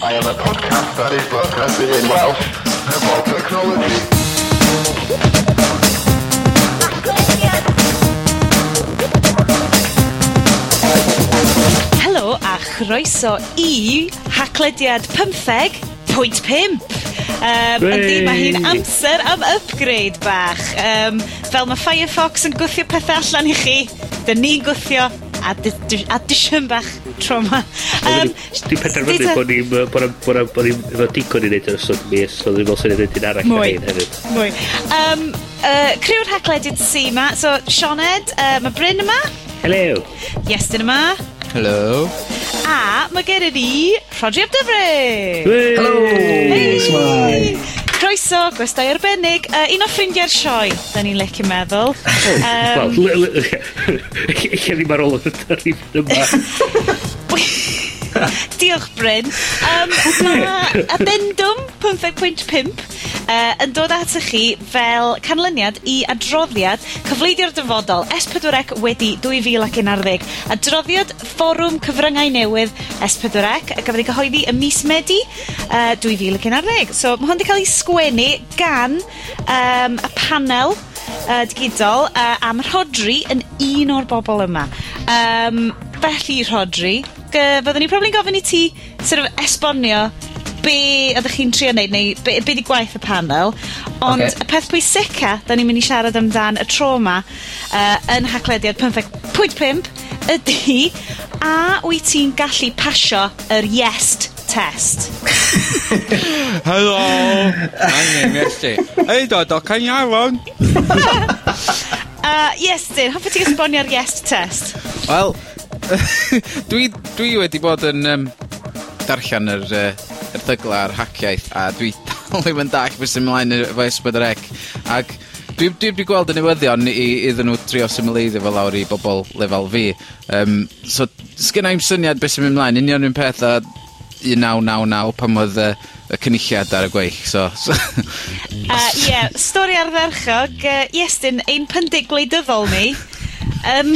I am a podcast that is broadcasting in Welsh about technology. Helo a chroeso i haclediad 15.5. Um, yndi, mae hi'n amser am upgrade bach. Um, fel mae Firefox yn gwythio pethau allan i chi, dyn ni'n gwythio addition bach trauma. Um, Dwi'n penderfynu bod ni'n bod ni'n bod ni'n bod ni'n efo digon i wneud yr ystod mis, so ddim os yna'n wneud yn arall mwy, hefyd. Mwy. Um, uh, Cryw'r hacledyd sy yma, so Sioned, uh, mae Bryn yma. Hello. Iestyn yma. Hello. A mae gen i ni Rodri Abdyfri. Hello. Hey. Smile. Croeso, gwestai arbennig, uh, un o ffrindiau'r sioe, da ni'n lec i'n meddwl. Um, Wel, lle ddim ar ôl yn yma. Diolch, Bryn. Um, mae addendum 15.5 uh, yn dod atoch chi fel canlyniad i adroddiad cyfleidio'r dyfodol S4C wedi 2011. Adroddiad fforwm cyfryngau newydd S4C y gafodd ei gyhoeddi ym mis Medi uh, 2011. So, mae hwn wedi cael ei sgwennu gan um, y panel uh, digidol uh, am Rodri yn un o'r bobl yma. Um, felly Rodri, gy- fyddwn ni probably'n gofyn i ti sort of esbonio be' ydych chi'n trio neud neu be' be' 'di gwaith y panel, ond... Ocê. ...y peth pwysica da ni'n mynd i siarad amdan y tro yma uh, yn haglediad 15.5 ydy a wyt ti'n gallu pasio yr Iest test. Helo! My name Iesti. Ei dod o Cainarfon! Uh, yes, Dyn. hoffa ti'n esbonio'r yes test? Wel, dwi, dwi wedi bod yn um, darllen yr uh, yr erthygla ar haciaeth a dwi dal ddim yn dall beth sy'n mlaen efo ysbryd yr ec. ac dwi, dwi wedi gweld y newyddion i, iddyn nhw trio symleiddio fel lawr i bobl lefel fi um, so sgynna i'n syniad beth sy'n mynd ymlaen, union un peth a 1999 pan oedd y, y cynulliad ar y gweill. So, so uh, yeah, stori ardderchog, uh, Iestyn, ein pyndig gwleidyddol ni. Um,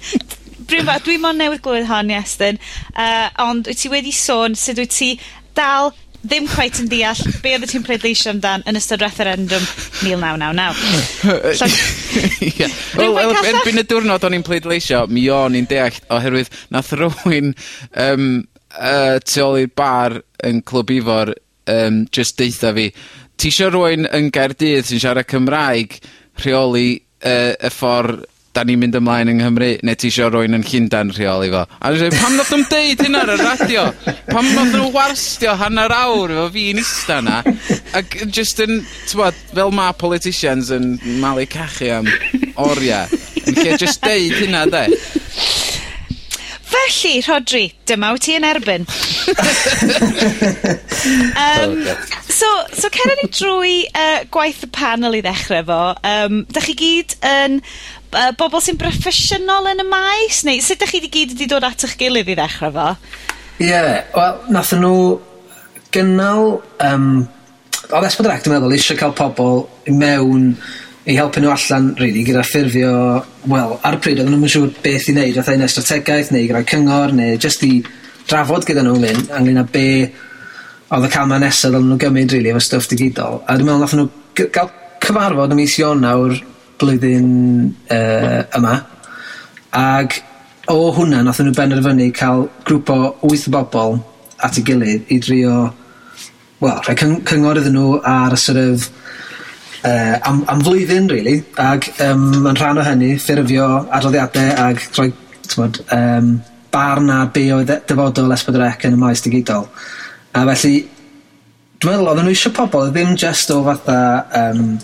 Bryn fa, dwi mon newydd glywed hon, Iestyn, uh, ond wyt ti wedi sôn sut wyt ti dal ddim quite yn deall be oedd ti'n pleidleisio amdan yn ystod referendum 1999. yeah. Wel, well, erbyn y diwrnod o'n i'n pleidleisio, mi o'n i'n deall oherwydd nath rhywun um, uh, tu ôl i'r bar yn Clwb Ifor um, just deitha fi ti isio rywun yn Gaerdydd sy'n siarad Cymraeg rheoli uh, y ffordd da ni'n mynd ymlaen yng Nghymru, neu ti isio rywun yn Llundain rheoli fo? A dwi'n dweud pam nath nhw'n deud hynna ar y radio? Pam nath nw warstio hanner awr efo fi'n ista 'na ac just yn t'mod fel ma' politicians yn malu cachu am oriau yn lle just deud hynna 'de? Felly, Rodri, dyma wyt ti yn erbyn. um, so, so cera ni drwy uh, gwaith y panel i ddechrau fo. Um, da chi gyd yn uh, bobl sy'n broffesiynol yn y maes? Neu sut da chi di gyd wedi dod at eich gilydd i ddechrau fo? Ie, yeah, wel, nath nhw gynnal... Um, Oedd ddesbod rhaid, dwi'n meddwl, eisiau cael pobl mewn i helpu nhw allan, really, gyda ffurfio, wel, ar y pryd, oedden nhw'n siŵr beth i wneud, fatha un estrategaeth, neu gyda'r cyngor, neu just i drafod gyda nhw ynglyn, ynglyn â be oedd y camau nesaf oedden nhw'n gymryd, really, efo stwff digidol. A dwi'n meddwl, nath nhw gael cyfarfod ym mis Ionawr blwyddyn uh, yma, ag o hwnna, nath nhw benderfynu cael grŵp o wyth o bobl at ei gilydd i drio, wel, rhai cyng cyngor iddyn nhw ar y sort of, uh, am, am flwyddyn, really, ac um, yn rhan o hynny, ffurfio adroddiadau ac rhoi tmod, um, barn ar be oedd dyfodol esbydrec yn y maes digidol. A felly, dwi'n meddwl, oedden nhw eisiau pobl, ddim just o fatha um,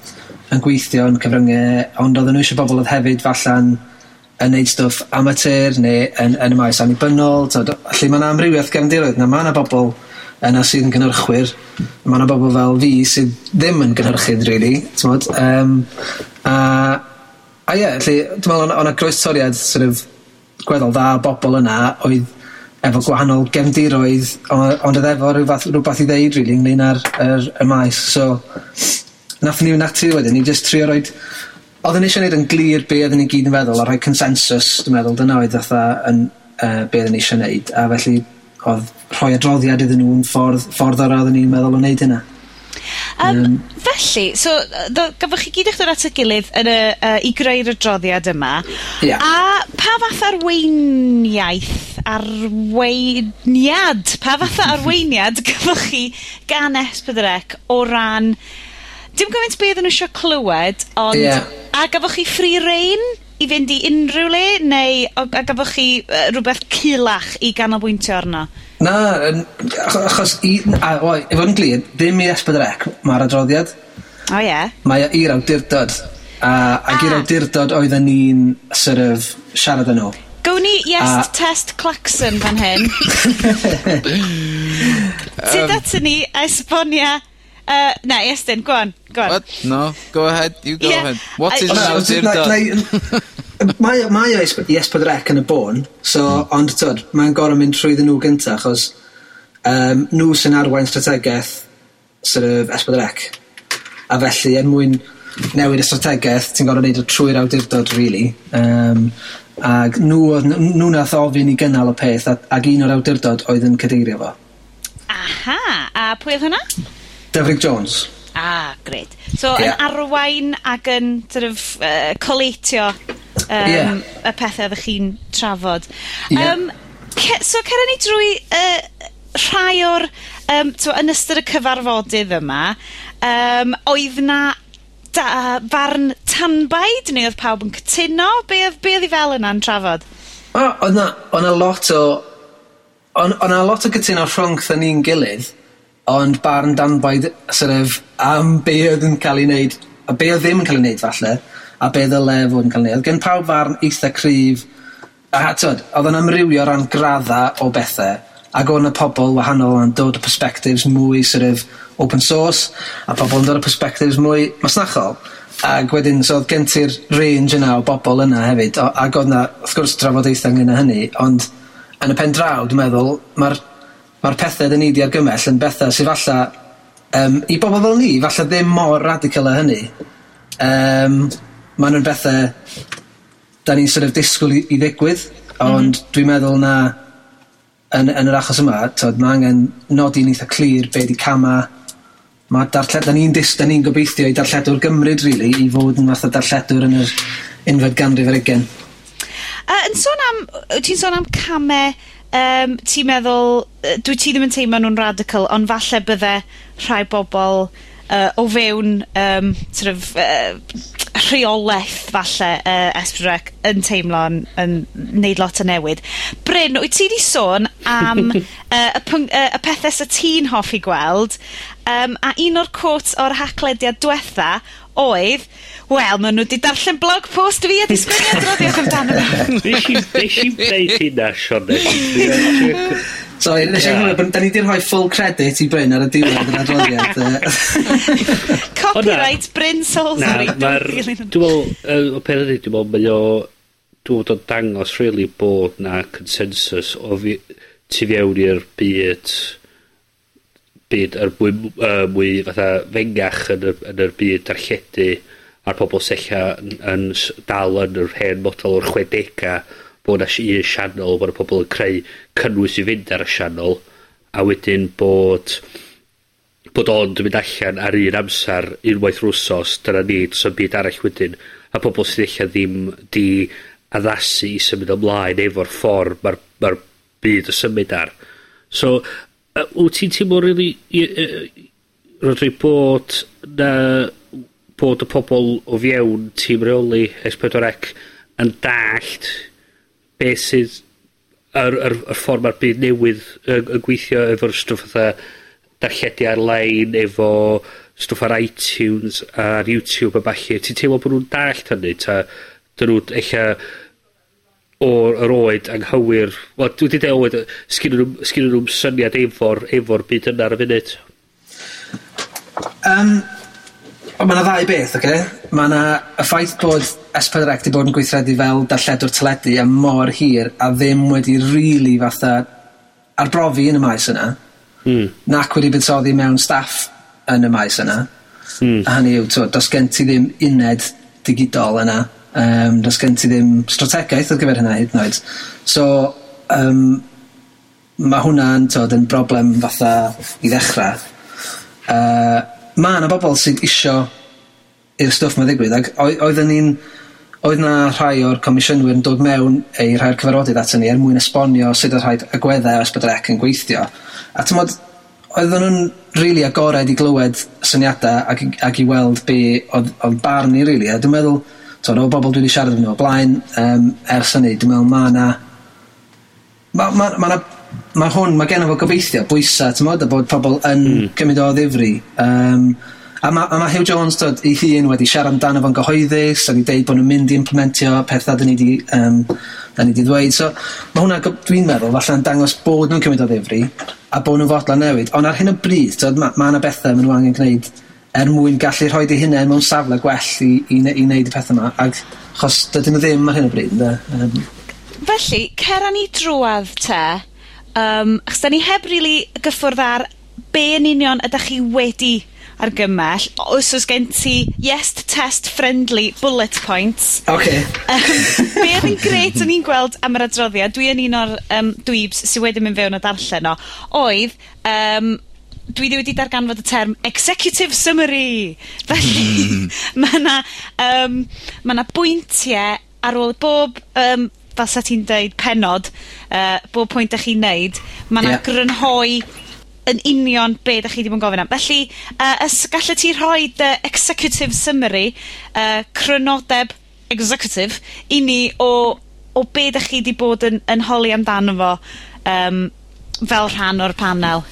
yn gweithio yn cyfryngau, ond oedden nhw eisiau pobl oedd hefyd falla'n yn neud stwff amateur neu yn, yn y maes annibynnol. Tod, mae yna amrywiaeth gefndiroedd na mae yna bobl yna sydd yn gynhyrchwyr. Mae yna bobl fel fi sydd ddim yn gynhyrchydd, really. Tmod? Um, a, a ie, yeah, dwi'n meddwl o'na groes toriad sort of, gweddol dda bobl yna oedd efo gwahanol gefndiroedd, ond oedd efo rhywbeth, rhywbeth i ddeud, really, ynglyn â'r er, y maes. So, nath ni natu wedyn, ni just trio roed... Oedden ni eisiau gwneud yn glir be oedden ni gyd yn feddwl, a rhoi consensus, dwi'n meddwl, dyna oedd fatha yn uh, be oedden ni eisiau gwneud. A felly, oedd rhoi adroddiad iddyn nhw'n ffordd, ffordd ara oedden ni'n meddwl o wneud hynna. Um, um, felly, so, do, gafwch chi gyd eich dod at y gilydd yn y, uh, i greu'r adroddiad yma. Yeah. A pa fath arweiniaeth, arweiniad, pa fath arweiniad gafwch chi gan Espedrec o ran... Dim gymaint be oedden nhw eisiau clywed, ond... Yeah. A gafwch chi free rein i fynd i unrhyw le, neu o- a gafoch chi uh, rhywbeth culach i ganolbwyntio arno? Na, yn, acho- achos i, a, wel, i fod yn glir, ddim i esbydrec, mae'r adroddiad. O ie. Mae o i'r awdurdod. A, ac i'r Ah. awdurdod oedden ni'n sort of siarad yn nhw. Gown ni yes A- test Claxon fan hyn. Sut datyn ni a esbonia Uh, na, Iestyn, go on, go on. What? No, go ahead, you go yeah, ahead. What I, is awdurdod? mae o, mae o i Esbydrec yn y bôn, so, mm. ond tyd, mae'n gorau mynd trwyddyn nhw gynta, achos um, nhw sy'n arwain strategaeth sort of Esbydrec. A felly, er mwyn newid y strategaeth, ti'n gorau neud o trwy'r awdurdod, really. Um, ac nhw, nhw nath ofyn i gynnal y peth, ac un o'r awdurdod oedd yn cadeirio fo. Aha, a pwy oedd hwnna? Dyfrig Jones. Ah, grêt. So, yeah. yn arwain ac yn sort of, uh, coletio um, yeah. y pethau ydych chi'n trafod. Yeah. Um, ce, so, ceren ni drwy uh, rhai o'r... Um, to, yn ystod y cyfarfodydd yma, um, oedd na da, farn tanbaid, neu oedd pawb yn cytuno? Be oedd, be oedd i fel yna'n trafod? O, oh, oedd na, oedd na lot o... oedd na lot o gytuno rhwngth yn ni'n gilydd ond barn danbaid sort of am be' oedd yn cael ei wneud, a be' oedd ddim yn cael ei wneud falle, a be' oedd ddyle fod yn cael ei wneud. Odd gen pawb farn eitha cryf, a t'od oedd yn amrywio ran gradda o bethau, ac o' 'na pobl wahanol yn dod o perspectives mwy sort of open source, a pobl yn dod o perspectives mwy masnachol, Ac wedyn so oedd gen ti'r range yna o bobl yna hefyd, o- ag odd 'na wrth gwrs drafodaethau ynglŷn â hynny, ond yn y pen draw dwi'n meddwl mae'r ma'r pethau 'dyn ni 'di argymell yn bethau sydd falla um, i bobl fel ni falla ddim mor radical â hynny. Um, maen nhw'n bethau da ni'n sort of disgwyl i i ddigwydd mhm. ond dwi'n meddwl na yn yn yr achos yma t'od ma' angen nodi'n eitha clir be' 'di cama' mae darlled, da ni'n dis- da ni'n gobeithio i darlledwr Gymryd really, i fod yn fath o darlledwr yn yr unfed ganrif ar ugain. uh, yn sôn am... Ti'n sôn am camau um, ti'n meddwl, yy, dwyt ti ddim yn teimlo nhw'n radical, ond falle bydde rhai bobl uh, o fewn um, sort of uh, rheolaeth falle uh, es yn teimlo yn yn neud lot o newid. Bryn, wyt ti 'di sôn am uh, y pwng, uh, y pethau 'sa ti'n hoffi gweld, um, a un o'r quotes o'r haclediad dwetha oedd, wel, maen nhw wedi darllen blog post fi a di sgwennu adroddiad amdano fi. Nes i'n deud hynna, Sean. So, nes i'n hwnnw, da ni wedi rhoi full credit i Bryn ar y diwedd yn adroddiad. Copyright Bryn Salisbury. Na, mae'r... Dwi'n meddwl, y peth ydy, dwi'n meddwl, mae o... Dwi'n meddwl dangos, really, bod na consensus o fi... tu fewn i'r byd byd yr mwy uh, mwy fatha fengach yn yr yn yr byd darlledu a'r pobol sella yn yn s- dal yn yr hen model o'r chwedega bo' 'na si- un sianel bod y pobol yn creu cynnwys i fynd ar y sianel a wedyn bod bod o'n mynd allan ar un amser unwaith rwsos dyna ni do's byd arall wedyn a pobol sydd eich ddim 'di addasu i symud ymlaen efo'r ffordd mae'r ma'r byd y symud ar. So Yy wt ti'n teimlo really, i rydw i bod 'na bod y pobol o fiewn tîm reoli S4C yn dallt beth sydd yr yr yr ffordd mae'r byd newydd yn yn gweithio efo'r stwff fatha darlledu ar-lein efo stwff ar iTunes a'r YouTube a ballu. Ti'n teimlo bod nhw'n dallt hynny 'ta 'dyn nhw'n eich o'r yr oed anghywir, wel dwi wedi dweud oed, sgyn nhw'n sgennyn nw'm syniad efo'r efo'r byd yna ar y funud. Um, mae yna ddau beth oce? Okay? Mae yna y ffaith bod S4C wedi bod yn gweithredu fel darlledwr teledu am mor hir a ddim wedi rili fatha arbrofi yn y maes yna. Hmm. Nac wedi buddsoddi mewn staff yn y maes yna. Hmm. A hynny yw t'od dos gen ti ddim uned digidol yna Um, does gen ti ddim strategaeth ar gyfer hynna hyd yn oed. So, um, mae hwnna'n tod yn broblem fatha i ddechrau. Uh, mae yna bobl sydd isio i'r stwff mae ddigwydd, ac oedden ni'n oedd na rhai o'r comisiynwyr yn dod mewn ei rhai'r cyfarodydd ato ni er mwyn esbonio sut oedd rhaid agweddau os bydd rec yn gweithio. A tymod, oedden nhw'n rili really agored i glywed syniadau ac, ac i weld be oedd, oedd barn ni rili. Really. A dwi'n meddwl, T'od o bobl dwi wedi siarad yn nhw o blaen um, ers hynny dwi me'wl ma' 'na ma' ma' ma' 'na ma' hwn ma' genno fo gobeithio bwysa t'mod a bod pobl yn... mm. ...cymyd o ddifri Um, a mae ma' Hugh Jones dod 'i hun wedi siarad amdano fo'n gyhoeddus a wedi deud bod nhw'n mynd i implementio pethau 'dyn ni wedi um, 'dan ni 'di ddweud so mae hwnna go- dwi'n meddwl falle'n dangos bod nhw'n cymryd o ddifri a bod nhw'n fodlon newid ond ar hyn o bryd t'od ma' ma' 'na betha ma' nw angen gwneud er mwyn gallu rhoi eu hunain mewn safle gwell i i ne- i wneud y pethau yma. Ac 'chos dydyn nhw ddim ar hyn o bryd ynde, Um. Felly, cera ni drwadd 'te, um, achos da ni heb rili really gyffwrdd ar be' yn union ydych chi wedi argymell. Os oes gen ti yes test friendly bullet points. Oce. Yym be' odd yn gret o'n i'n gweld am yr adroddiad, dwi yn un o'r um, dweebs sydd wedi mynd fewn o darllen o, oedd um, dwi wedi darganfod y term executive summary. Felly, mae yna um, ma' bwyntiau ar ôl bob um, fel 'sa ti'n deud, penod, uh, bob pwynt ych chi'n neud, mae yna Ie. ...grynhoi yn union be' 'dach chi wedi bod yn gofyn am. Felly, uh, ys gallu ti rhoi dy executive summary, uh, crynodeb executive, i ni o, o be' 'dach chi wedi bod yn, yn holi amdano fo, um, fel rhan o'r panel?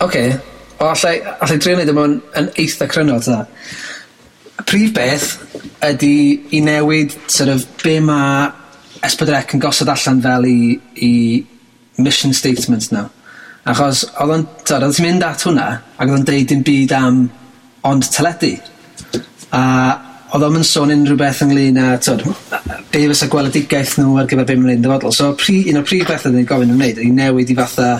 Oce. O allai, allai drio wneud o mewn yn eitha cryno ta. Prif beth ydy i newid sort of be mae Espadrec yn gosod allan fel 'i 'i mission statement nw. Achos oedd o'n, t'od, oddet ti'n mynd at hwnna ac oedd o'n deud dim byd am ond teledu. A oedd o'n yn sôn unrhyw beth ynglyn â, t'od, be fysa gweledigaeth nhw ar gyfer be' mae'n nw'n neud yn dyfodol. So, pri- un o'r prif betha 'dyn ni'n gofyn yn wneud i newid i fatha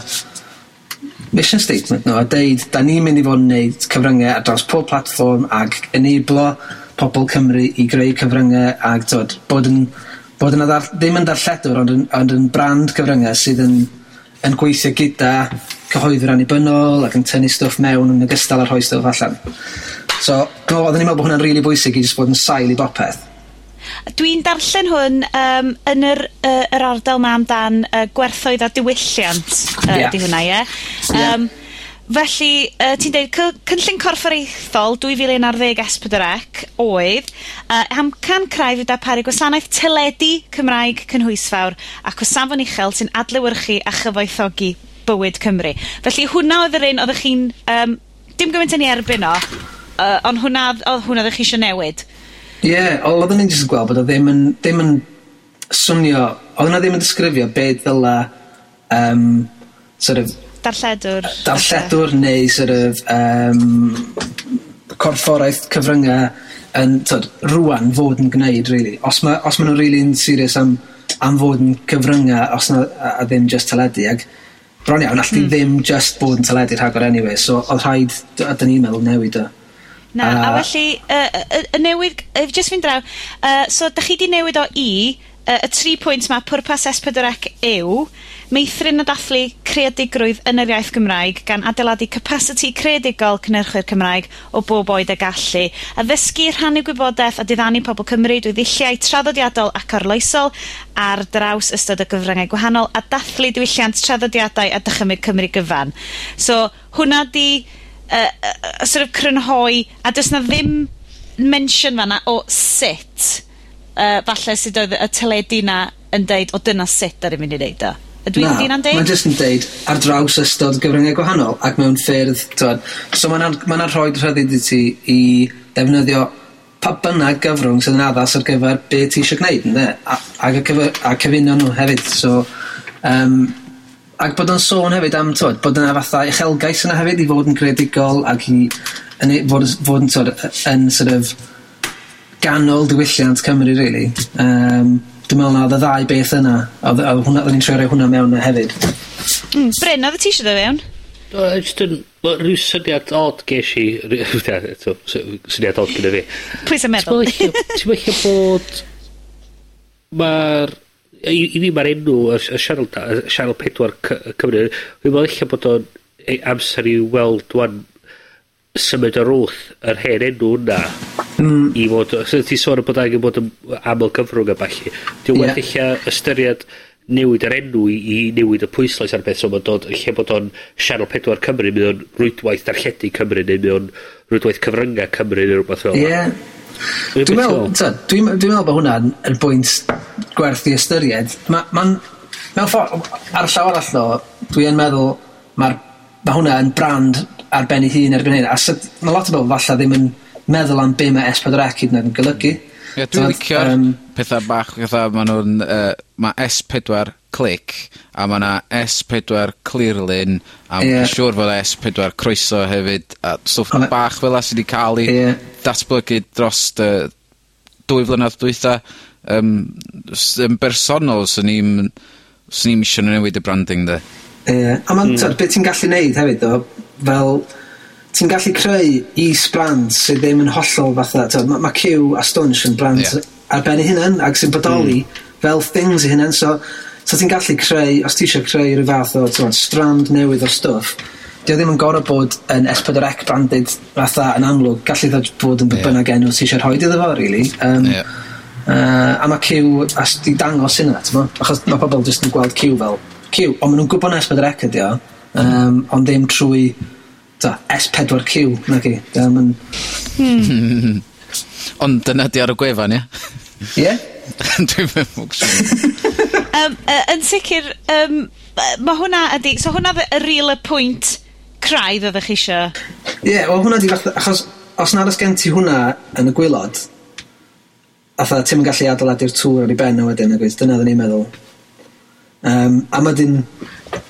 mission statement nhw no, a deud, da ni'n mynd i fod yn wneud cyfryngau ar draws pob platform ag enablo pobl Cymru i greu cyfryngau ag tod, bod yn, bod yn adar, ddim yn darlledwr ond yn, ond yn brand cyfryngau sydd yn, yn gweithio gyda cyhoeddwyr annibynnol ac yn tynnu stwff mewn yn ogystal â rhoi stwff allan. So, no, oedden ni'n meddwl bod hwnna'n rili really bwysig i jyst bod yn sail i bopeth. Dwi'n darllen hwn um, yn yr, uh, yr ardal ma amdan uh, gwerthoedd a diwylliant. Uh, yeah. Di hwnna, ie? Yeah? Um. Felly, uh, ti'n deud, cynllun corfforaethol 2011 S4C oedd uh, amcan craidd i darparu gwasanaeth teledu Cymraeg cynhwysfawr ac o safon uchel sy'n adlewyrchu a chyfoethogi bywyd Cymru. Felly hwnna oedd yr un oeddech chi'n... Um, dim gymaint yn ei erbyn o, uh, ond hwnna, oedd hwnna oeddech chi eisiau newid. Ie, yeah, oedden ni'n jyst yn gweld bod o ddim yn, ddim yn swnio, oedden nhw ddim yn disgrifio be ddyla um, sort of darlledwr. Darlledwr neu sort of um, corfforaeth cyfryngau yn tyd, rwan fod yn gwneud, really. Os ma, os ma nhw'n really yn serious am, am fod yn cyfryngau os na, a, a ddim just teledu, ag bron iawn, alldi mm. ddim just bod yn teledu rhagor anyway, so oedd rhaid, a dyn ni'n meddwl newid o. Na, a, a felly, y, y, y newid, uh, just fynd draw, uh, so da chi 'di newid o i, uh, y tri pwynt mae pwrpas S4C yw meithrin o dathlu creadigrwydd yn yr iaith Gymraeg gan adeiladu capacity creadigol cynhyrchwyr Cymraeg o bob oed y gallu, a ddysgu rhannu gwybodaeth a diddannu pobl Cymru drwy ddilliau traddodiadol ac arloesol ar draws ystod y gyfryngau gwahanol a dathlu diwylliant traddodiadau a dychymyg Cymru gyfan. So, hwnna 'di uh, uh, sort of crynhoi, a does 'na ddim mention fanna o sut, uh, falle sydd oedd y teledu 'na yn deud, o dyna sut ddaru mynd i neud o. Ydw i'n... 'Di hynna'n deg? Jyst yn deud ar draws ystod gyfryngau gwahanol, ac mewn ffyrdd, t'mod, so mae'n ma' rhoi rhyddid i ti i defnyddio pa bynnag gyfrwng sydd yn addas ar gyfer be' ti eisiau gwneud, ynde? A, a, y a cyfuno nhw hefyd, so, um, Ac bod yn sôn hefyd am, t'od, bod yna fatha uchelgais yna hefyd i fod yn greadigol ac i yn ei, fod, fod yn, t'od, yn sort of ganol diwylliant Cymru, really. Um, dwi'n meddwl na oedd y ddau beth yna. A oedd hwnna, oedd ni'n trio rhoi hwnna mewn yna hefyd. Mm, Bryn, oedd y ti eisiau dod fewn? Do, just yn, rhyw syniad od ges i, syniad od gyda fi. Pwy sy'n meddwl? Ti'n meddwl bod mae'r i, i fi mae'r enw y, y sianel, y sianel 4 Cymru, fi'n meddwl eich bod o'n e, amser i weld dwan symud yr wrth yr hen enw yna mm. i fod, so ti sôn bod angen bod am y gyfrwng a falle di'n yeah. werth eich ystyried newid yr enw i, i newid y pwyslais ar beth so mae'n dod lle bod o'n sianel 4 Cymru mynd o'n rwydwaith darlledu Cymru neu mynd o'n rwydwaith cyfryngau Cymru neu rhywbeth fel yeah. Dwi'n meddwl, dwi'n meddwl bod hwnna'n yn bwynt gwerth i ystyried, mae'n... Ma, ma mewn ffordd, ar y llaw arall ddo, dwi yn meddwl mae'r ma hwnna yn brand ar ben ei hun erbyn hyn. A syd, mae lot o bobl falle ddim yn meddwl am be mae S4C hyd yn oed yn golygu. Ie, yeah, dwi'n licio'r um, pethau bach, pethau maen nhw'n... Uh, mae S4 click a mae yna S4 clearlyn, a yeah. siŵr fod S4 croeso hefyd, a stwff oh, bach fel sydd wedi cael ei yeah. datblygu dros y dwy flynedd dwytha um, yn bersonol sy'n ni'n sy'n ni'n isio newid y branding 'de. Ie, a mae'n mm. beth ti'n gallu neud hefyd o, fel ti'n gallu creu is brand sydd ddim yn hollol fatha, t'od, ma' ma' Q a Stunch yn brand Ie. ar ben eu hunan, ac sy'n bodoli hmm. fel things eu hunan, so, so ti'n gallu creu, os ti eisiau creu rhyw fath o, t'mod, strand newydd o stwff, dio ddim yn gorau bod yn S4C branded fatha yn amlwg, gallu ddod bod yn be bynnag enw ti eisiau rhoi iddo fo, really. Um, Ie. Uh, a mae Q as di dangos hynna, ti'n mo? Achos mae pobl jyst yn gweld Q fel Q, ond maen nhw'n gwybod nes bod yr ec ydi o, um, ond ddim trwy ta, S4Q, na gi. Um, yn... Hmm. ond dyna di ar y gwefan, ie? Ie? Dwi'n meddwl. um, uh, yn sicr, um, mae hwnna ydi, so hwnna y real y pwynt craidd oeddech chi eisiau? Ie, yeah, wel hwnna di, achos os nad oes gen ti hwnna yn y gwylod, fatha ti'n gallu adeiladu'r tŵr ar ei ben o wedyn nagwyt? Dyna ddyn ni'n meddwl. Um, a mae dyn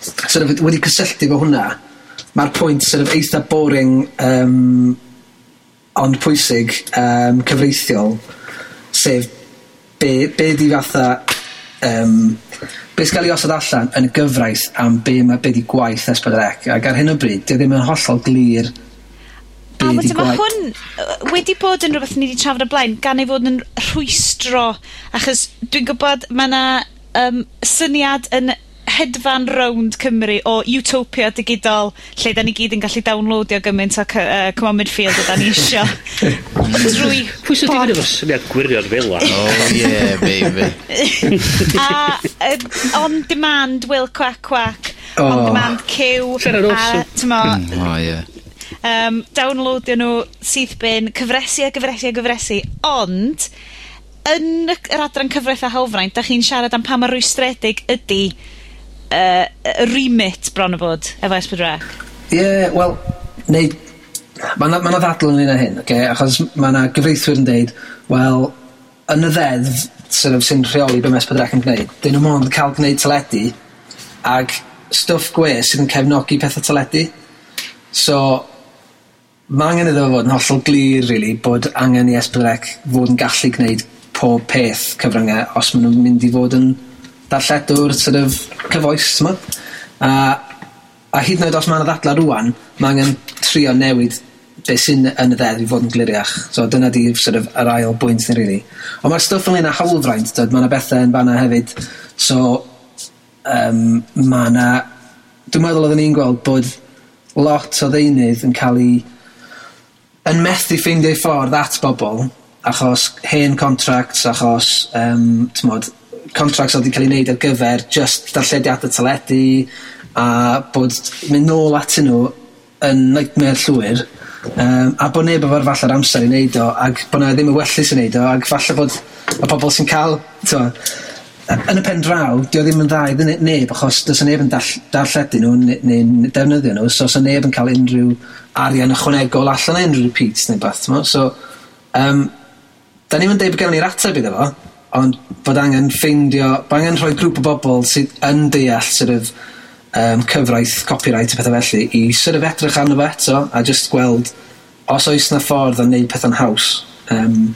sort of, wedi cysylltu fo hwnna. Mae'r pwynt sort of, eitha boring um, ond pwysig um, cyfreithiol sef be, be di fatha um, be sy'n cael ei osod allan yn y gyfraith am be mae be di gwaith S4C ac ar hyn o bryd dio e ddim yn hollol glir Be a gwaith. hwn uh, wedi bod yn rhywbeth ni wedi trafod y blaen, gan ei fod yn rhwystro, achos dwi'n gwybod mae yna um, syniad yn hedfan rownd Cymru o utopia digidol lle da ni gyd yn gallu downloadio gymaint o uh, Come Midfield o da ni isio drwy Pwy sydd wedi efo syniad gwirion fel la? Oh yeah baby A uh, on demand Will Quack Quack oh. on demand Q Sarah Rosen A tymo mm, oh, yeah um, downloadio nhw sydd bin, cyfresu a gyfresu a gyfresu ond, yn y yr adran cyfraith a hawfraint da chi'n siarad am pa mor rwystredig ydy uh, y remit bron o fod efo es pedwar ec. Ie, wel, neu Mae yna ma' ddadl yn un o hyn, okay? achos mae yna gyfreithwyr yn deud, wel, yn y ddeddf sort of sy'n rheoli be' mae es pedwar ec yn gwneud, 'dyn nw'm ond cael gwneud teledu ag stwff gwes sydd yn cefnogi pethau teledu. So, mae angen iddo fo fod yn hollol glir really, bod angen i S4C fod yn gallu gwneud pob peth cyfryngau os maen nhw'n mynd i fod yn darlledwr sort of cyfoes, t'mod? A, a hyd yn oed os ma' 'na ddadla rwan, mae angen trio newid beth sy'n yn y ddeddf i fod yn gliriach. So dyna di sort of yr ail bwynt ni really. Ond mae'r stwff ynglyn â hawlfraint, dod, mae yna bethau yn fanna hefyd. So, um, mae yna... Dwi'n meddwl oedden ni'n gweld bod lot o ddeunydd yn cael ei yn methu ffeindio ffordd at bobl achos hen contracts, achos, um, t'mod, contracts oedd wedi cael ei wneud ar gyfer just darllediadau teledu a bod mynd nôl atyn nhw yn nightmare llwyr um, a bod neb efo'r falle'r amser i wneud o ac bod na ddim y wellus i wneud o ac falle bod y pobl sy'n cael to, yn y pen draw, di o ddim yn dda i neb achos does e neb yn darlledu nhw neu'n defnyddio nhw so does e neb yn cael unrhyw arian ychwanegol allan o unrhyw repeats neu beth, ti'n So, um, da ni'n mynd deud bod gen ni'r ateb iddo fo, ond bod angen ffeindio, bod angen rhoi grŵp o bobl sydd yn deall sort of, um, cyfraith, copyright a pethau felly, i sort of edrych arno fo eto a just gweld os oes na ffordd o wneud pethau'n haws um,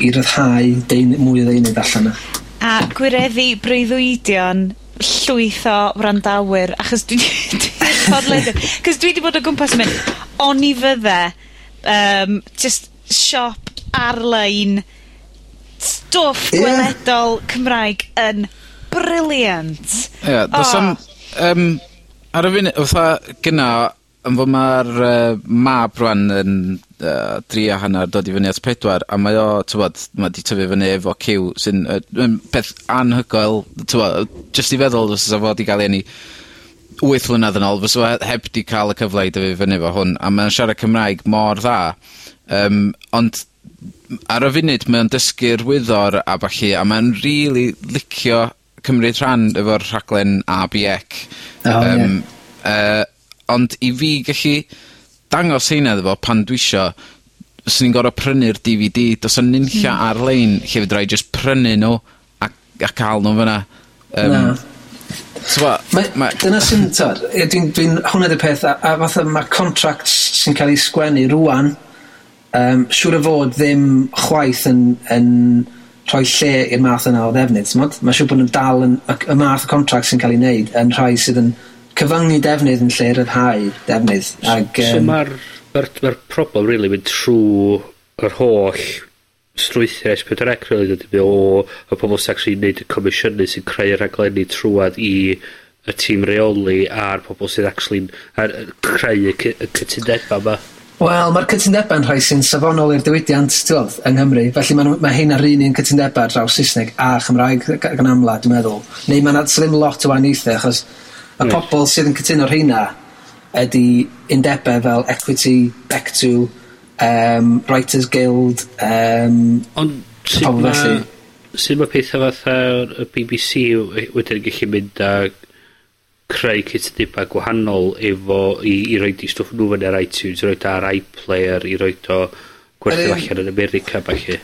i ryddhau deun, mwy o ddeunydd allan yna. A gwireddu breuddwydion llwyth o wrandawyr, achos dwi 'di, ...'c'os dwi wedi bod o gwmpas yn mynd, o'n i fydde, um, just siop ar-lein, stwff... Ie. ...gweledol Cymraeg yn briliant. Ie, do's am... Um, ar y funud, fatha, gyna, yn fod ma'r uh, mab rwan yn uh, dri a hanner dod i fyny at pedwar, a mae o, tywod, mae di tyfu fyny efo cyw, sy'n uh, peth anhygoel, tywod, jyst i feddwl os fysa fod i gael ei 8 mlynedd yn ôl, fysa o heb di cael y cyfle i dyfu fyny efo hwn, a mae'n siarad Cymraeg mor dda, um, ond ar y funud mae'n dysgu'r wyddor a falle, a mae'n rili really licio cymryd rhan efo'r rhaglen ABEC. Oh, um, yeah. uh, ond i fi gallu dangos heina iddo pan dwi isio, fyswn i'n gorau prynu'r DVD vee dee. Do's 'a nunlla hmm. ar-lein lle fedra i jyst prynu nhw a a cael nhw fyna. um, Na. T'mo' ma'... ma' dyna sy'n t'od dwi'n dwi hwnna dy peth a a fatha mae contracts sy'n cael ei sgwennu rwan, um, siŵr o fod ddim chwaith yn yn rhoi lle i'r math yna o ddefnydd t'mod? Ma' siŵr bod nw dal yn... Y y math o contracts sy'n cael ei wneud yn rhai sydd yn cyfyngu defnydd yn lle ryddhau defnydd. Ag, so, um, so mae'r ma mar problem really mynd trwy yr holl strwythau S4C really dydyn o y pobl sy'n actually neud y comisiynu sy'n creu rhaglenni trwad i y tîm reoli a'r pobl sydd actually ar, creu y, y cytundeba yma. Wel, mae'r cytundeba yn rhai sy'n safonol i'r diwydiant tywod, yng Nghymru. Felly mae, mae hyn ar un un cytundeba draws Saesneg a Chymraeg gan amla, dwi'n meddwl. Neu mae'n slim lot o wahaniaethau, achos Y mm. pobl sydd yn cytuno rheina ydy undebau fel Equity, Bectw, um, Writers Guild, um, Ond pobl ma, felly. Sut mae pethau fatha y BBC wedyn yn gallu mynd a creu cytundeba gwahanol efo i, i roed i stwff nhw fyny ar iTunes, i roed ar iPlayer, i roed o gwerthu allan yn America, falle.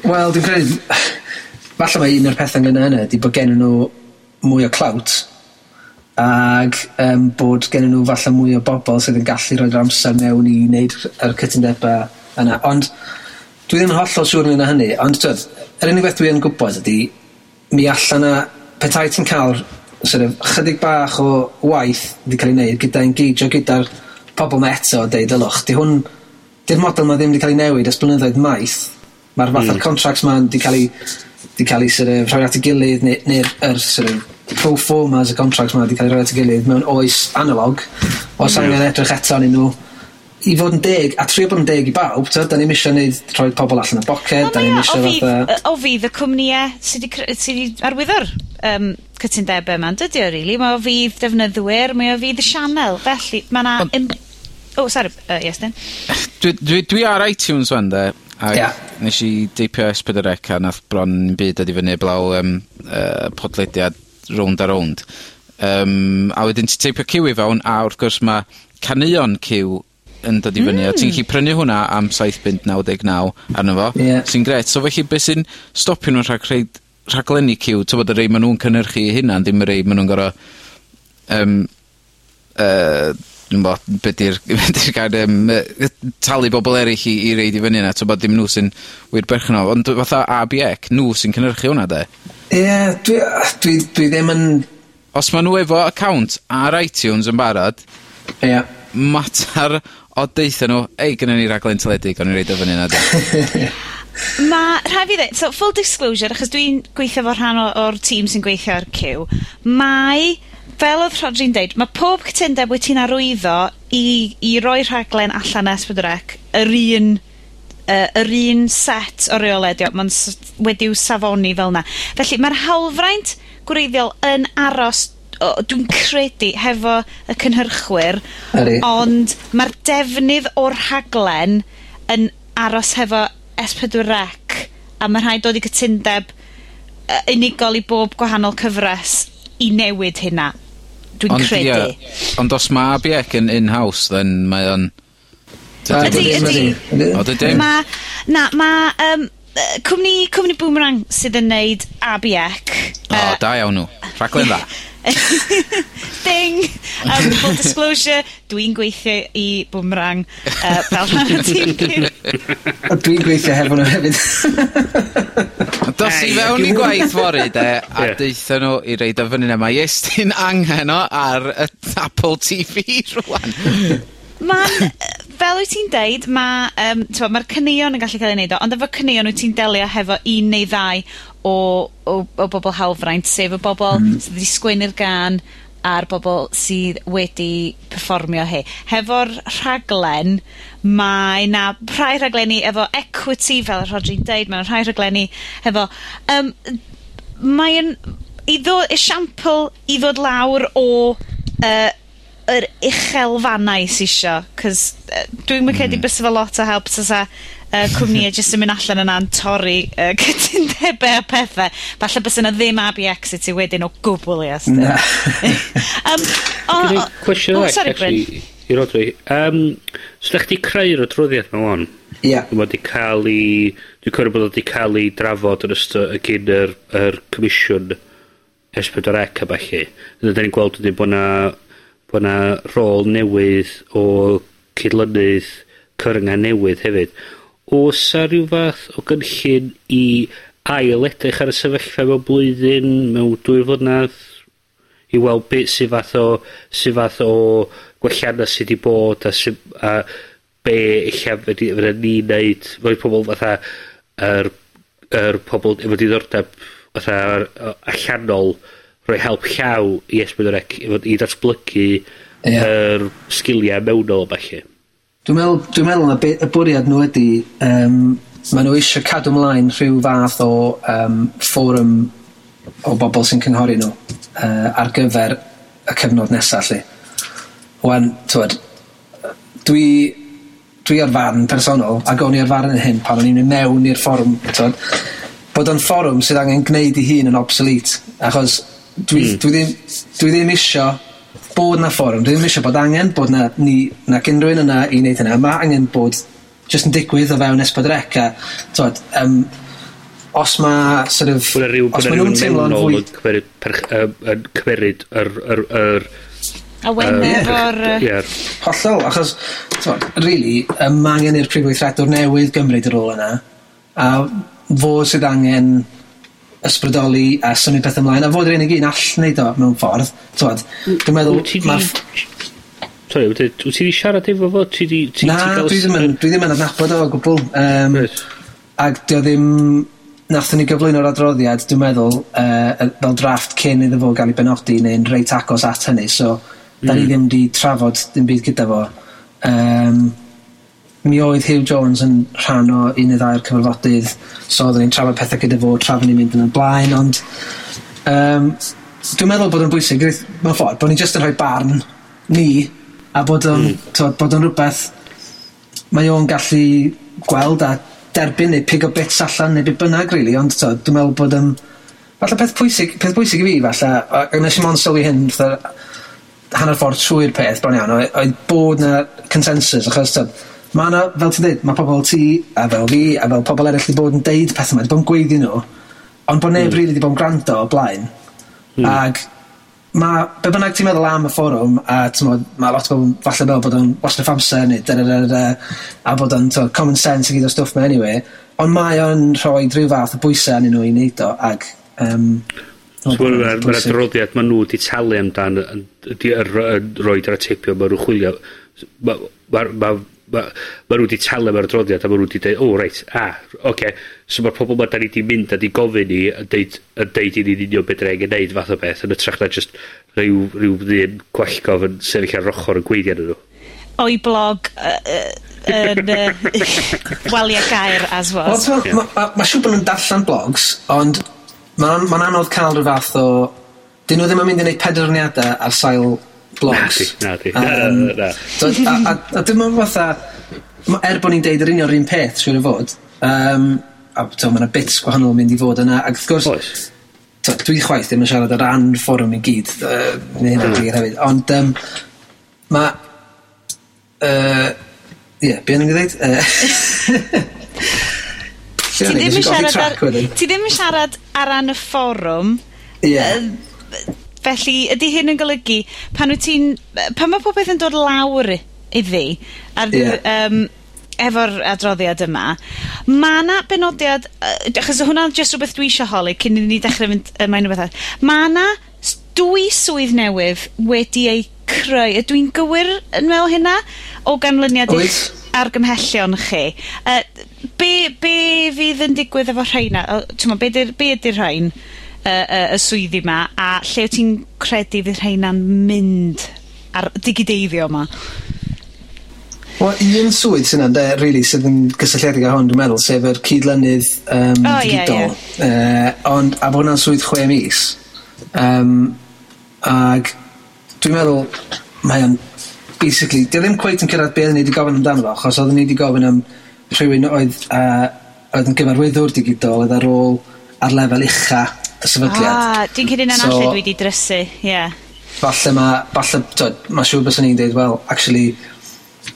Wel, dwi'n credu, falle mae un o'r pethau yna yna, di bod gen nhw mwy o clout, ag um, bod gen nhw falle mwy o bobl sydd yn gallu rhoi'r amser mewn i wneud yr cytundebau yna. Ond dwi ddim yn hollol siŵr yn hynny, ond twyd, yr unig beth dwi yn gwybod ydy mi allan na petai ti'n cael sort of, chydig bach o waith wedi cael ei wneud gyda engeijio gyda'r pobl na eto a deud ylwch, di hwn di'r model ma ddim wedi cael ei newid ys blynyddoedd maith mae'r fath mm. o'r contracts ma'n wedi cael ei wedi cael ei sort of, rhoi at ei gilydd neu'r neu, neu er, sort of, pro formas y contracts ma wedi cael ei roi at ei gilydd mewn oes analog, os mm. angen edrych eto anyn nhw i fod yn deg, a trio bod yn deg i bawb, ta, da ni'n misio neud, rhoi pobl allan y boced, da ni'n misio fatha... O fydd y cwmnïau sydd wedi arwyddo'r um, cytundebau yma, dydy o, really? Mae o fydd defnyddwyr, mae o fydd y sianel, felly mae yna... Im... O, oh, sorry, uh, yes, then. Dwi, dwi, dwi ar iTunes fan, de, a yeah. nes i deipio S4C a nath bron byd ydi fyny blaw um, uh, podlediad round a round. Um, a wedyn ti teipio cyw i fewn, a wrth gwrs mae canuon cyw yn dod i fyny... Hmm. ...a ti'n hmm. gallu prynu hwnna am saith punt naw deg naw arno fo. Ie. Sy'n gret. So felly beth sy'n stopio nw rhag rhoid rhaglenni cyw, ti'n bod y rei maen nhw'n cynhyrchu 'u hunan, dim y rei maen nhw'n gorau um, uh, dwi'n bod, beth di'r di gair, um, talu bobl eraill i, i reid i fyny yna, bod dim nhw sy'n wir berchnol, ond fatha ABEC, nhw sy'n cynhyrchu hwnna, de? Ie, yeah, dwi, dwi, dwi ddim yn... Os maen nhw efo account ar iTunes yn barod, Ie. yeah. Matar o deitha nhw, ei, gynnu ni raglen teledig, o'n i reid o fyny yna, de. Mae, rhaid fi ddweud, so full disclosure, achos dwi'n gweithio fo rhan o'r tîm sy'n gweithio ar Q, mae fel oedd Rodri'n deud, mae pob cytundeb wyt ti'n arwyddo i i roi rhaglen allan S4C yr un uh, yr un set o reoledio, mae'n s- wedi'w safoni fel yna. Felly, mae'r hawlfraint gwreiddiol yn aros o, dwi'n credu, hefo y cynhyrchwyr. Ydi. Ond mae'r defnydd o'r rhaglen yn aros hefo S4C, a ma' rhaid dod i gytundeb yy, unigol i bob gwahanol cyfres i newid hynna. Dwi'n credu. Ia, ond os mae Abiec yn in-house then mae o'n... Ydi, ydi. O, dydi? Ma', na, ma' Um, cwmni, cwmni Boomerang sydd yn neud Abi Ec... O, da iawn nhw. Rhaglen dda. Ding! Um, full disclosure, dwi'n gweithio i Boomerang uh, fel rhan o tîm A dwi'n gweithio hefo nhw hefyd. Dos i fewn i gwaith fory de, a deitha nhw i reid o fyny 'na mae Iestyn angen o ar y Apple TV rwan. Ma'n fel wyt ti'n deud mae'r um, ma ma'r yn gallu cael ei wneud o, ond efo caneuon wyt ti'n delio hefo un neu ddau o o o bobl hawlfraint, sef y bobl mm. sydd wedi sgwennu'r gan a'r bobl sydd wedi performio hi. Hefo'r rhaglen, mae 'na rhai rhaglenni efo equity, fel o' Rhodri'n deud, mae'n rhai rhaglenni efo... Um, mae'n... i ddod esiampl i ddod lawr o uh, yr uchelfannau sy isio, 'c'os yy, dwi'm mynd credu mm. bys efo lot o help tasa uh, cwmnïau jyst yn mynd allan yna yn torri uh, cytundebau a pethau. Falle bys yna ddim ABX i ti wedyn o gwbl i astyn. Um, o, o, cwestiwn oh, sorry, Bryn. I rodri. Um, so, da chdi creu'r adroddiad mewn o'n? Ie. Yeah. Mae wedi cael ei... Dwi'n cofio bod wedi cael ei drafod yn ystod y gyn yr, yr comisiwn S4C a falle. Ydy ni'n gweld ydy bod na, bod na rôl newydd o cydlynydd cyrnga newydd hefyd o's 'a rhyw fath o gynllun i ail edrych ar y sefyllfa mewn blwyddyn, mewn dwy flynedd, i weld beth sy fath o su fath o gwellianna sydd wedi bod a sy, a be' eich fedru fydden ni wneud, fel pobl fatha yr yr pobl efo diddordeb fatha allanol rhoi help llaw i esbwynorec i fod i ddatblygu... Ie. ...yr sgilia mewnol a ballu. Dwi'n meddwl, dwi meddwl na y bwriad nhw ydy, um, maen nhw eisiau cadw ymlaen rhyw fath o um, fforwm o bobl sy'n cynghori nhw uh, ar gyfer y cyfnod nesaf, lle. Wan, twyd, dwi, dwi ar farn personol, ac o'n i ar farn yn hyn pan o'n i'n mynd mewn i'r fforwm, twyd, bod o'n fforwm sydd angen gwneud i hun yn obsolete, achos dwi, mm. dwi, ddim, dwi ddim isio bod na fforwm. Dwi ddim eisiau bod angen bod na ni na unrhywun yna i wneud hynna. Mae angen bod jyst yn digwydd o fewn S4C a t'od, um, os mae sort of... Bwna rhyw, bwna rhyw mewnol yn cymeryd, perch, um, yn cymeryd yr, yr, yr, A wedyn efo'r... Hollol, achos, t'mod, really, um, mae angen i'r prif weithredwr newydd gymryd yr ôl yna, a fo sydd angen ysbrydoli a symud peth ymlaen, a fod yr unig un all wneud o mewn ffordd. twad dwi'n meddwl... Sorry, wyt ti wedi siarad efo fo? Ti di, ti, Na, dwi ddim yn, dwi ddim yn adnabod o gwbl. Um, right. Ac dio ddim... Nathon ni gyflwyno'r adroddiad, dwi'n meddwl, uh, fel drafft cyn iddo fo gael ei benodi neu'n reit agos at hynny, so mm. da ni hmm. ddim wedi trafod dim byd gyda fo. Um, mi oedd Hugh Jones yn rhan o un neu ddau'r cyfarfodydd, so oedden ni'n trafod pethau gyda fo tra ni'n mynd yn y blaen, ond um, dwi'n meddwl bod o'n bwysig, mewn ffordd, bod ni'n just yn rhoi barn ni, a bod o'n, mm. bod o'n rhywbeth mae o'n gallu gweld a derbyn neu pig o bits allan neu byd bynnag, really, ond to, dwi'n meddwl bod um, falle peth pwysig, peth pwysig i fi, falle, a nes i mon sylwi hyn, fatha, hanner ffordd trwy'r peth, bron iawn, oedd bod na consensus, achos, to, Mae yna, fel ti'n dweud, mae pobl ti, a fel fi, a fel pobl eraill wedi bod yn deud pethau yma, wedi bod yn gweiddi nhw, ond bod neb mm. rili wedi bod yn gwrando o blaen. Mm. Ag mae, be bynnag ti'n meddwl am y fforwm, a mod, mae lot o bobl falle fel bod o'n wastad amser, neu da, da, da, da, a bod o'n common sense i gyd o stwff me anyway, ond mae o'n rhoi rhyw fath o bwysau anyn nhw i wneud o, ag... Um, So, Mae'r ma adroddiad maen nhw wedi talu amdan yn rhoi'r atebion maen nhw'n chwilio. Mae'r ma, ma, ma ma, ma nhw wedi talu mewn adroddiad a ma nhw wedi dweud, o, oh, reit, a, ah, oce. Okay. So mae'r pobl ma da ni wedi mynd a di gofyn ni yn deud, yn deud i ni'n union beth rhaid yn neud fath o beth yn ytrach na just rhyw, rhyw ddyn gwellgof yn sefyll ar ochr yn gweiddi arnyn nhw. O'i blog uh, yn uh, waliau gair as was. Well, yeah. Mae ma, ma siw bod nhw'n darllen blogs, ond mae'n ma anodd cael rhyw fath o... Dyn nhw ddim yn mynd i wneud penderfyniadau ar sail blogs. Na di, na di. Um, na, na, na. A, a, a dim ond fatha, er bod ni'n deud yr union yr un peth, siwr o fod, um, a to, mae yna bits gwahanol yn mynd i fod yna, ac wrth gwrs, Oes. To, dwi chwaith ddim yn siarad ar ran fforwm i gyd, uh, neu hynna glir hefyd, ond um, mae... Uh, Ie, yeah, beth yn Uh, Ti ddim yn siarad ar... Ti ddim yn siarad ar ran y fforwm. Yeah. Uh, Felly, ydy hyn yn golygu, pan wyt ti'n, pan mae popeth yn dod lawr iddi, ar, yeah. um, efo'r adroddiad yma, mae yna benodiad, uh, achos hwnna'n jyst rhywbeth dwi eisiau holi cyn i ni dechrau fynd uh, mae'n rhywbeth arall. Mae yna dwy swydd newydd wedi eu creu. Ydw i'n gywir yn meddwl hynna? O ganlyniad eich argymhellion chi. Uh, be, be fydd yn digwydd efo rhain? Uh, be ydy'r be ydy rhain? y, y, y swyddi 'ma, a lle wyt ti'n credu fydd rheina'n mynd ar digideiddio yma? Wel un swydd sy'n 'na ynde rili sydd yn gysylltiedig â hwn dwi'n meddwl sef yr cydlynydd yym o ie ie. Yy ond a bod hwnna'n swydd chwe mis Um, ag dwi'n meddwl mae o'n basically 'di o ddim cweit yn cyrraedd beth ni wedi gofyn amdano fo achos oedden ni wedi gofyn am rhywun oedd a oedd yn gyfarwyddwr digidol oedd ar ôl ar lefel ucha y sefydliad. Ah, dwi'n cyd hynna'n so, allu dwi wedi drysu, ie. Yeah. Falle ma', falle, t'od, ma' siŵr byswn ni'n dweud, wel, actually,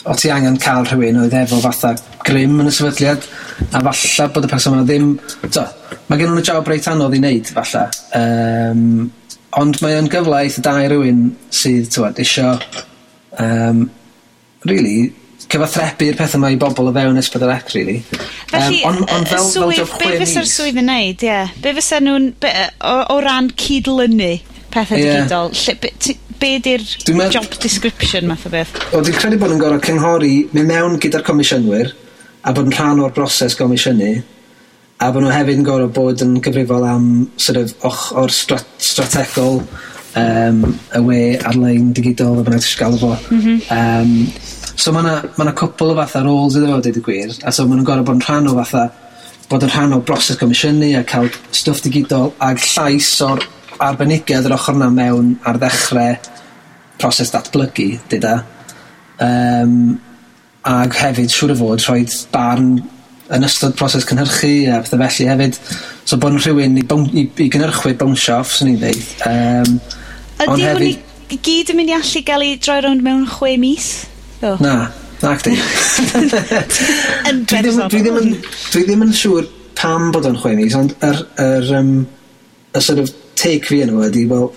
o ti angen cael rhywun oedd efo fatha grym yn y sefydliad, a falle bod y person yma ddim... T'o, mae gen nhw'n job reit anodd i wneud, falle. Um, ond mae o'n gyfle eitha da i rhywun sydd, t'wod, isio... Um, really, cyfathrebu'r pethau mae i bobl o fewn Ess Pedwar Ec rili. Felly, um, ond, ond fel, y swydd, be' fysa'r swydd yn neud, ie. Be' fysa nhw'n, be' o, o ran cydlynu pethau pethe digidol, lle, be' ti, be' 'di'r job description math o beth? O, dwi'n credu bod yn gorau cynghori, mynd mewn gyda'r comisiynwyr, a bod yn rhan o'r broses gomisiynu, a bod nhw hefyd yn gorau bod yn gyfrifol am sort of och o'r strat strategol um, y we ar-lein digidol, fel bynnag ti'n gael o fo. M-hm. Yym, So mae yna ma' 'na cwpwl o fatha roles iddo fo dweud y gwir, a so ma' nhw'n gorau bod yn rhan o fatha bod yn rhan o broses comisiynu a cael stwff digidol, ag llais o'r arbenigedd yr ochr yna mewn ar ddechrau proses datblygu dyda. E. Um, ag hefyd siŵr o fod rhoi barn yn ystod proses cynhyrchu a pethau felly hefyd. So bod 'na rhywun i bown- i i gynhyrchwyr bownsio off 'swn i'n dweud. Um, ond hefyd... Ydi hwn i gyd yn mynd i allu gael ei droi rownd mewn chwe mis? Do. Na, na chdi. Yn dwi ddim, dwi ddim, yn, dwi ddim yn siŵr pam bod o'n chwenis, ond yr, yr, um, y sort of take fi yn o ydi, wel,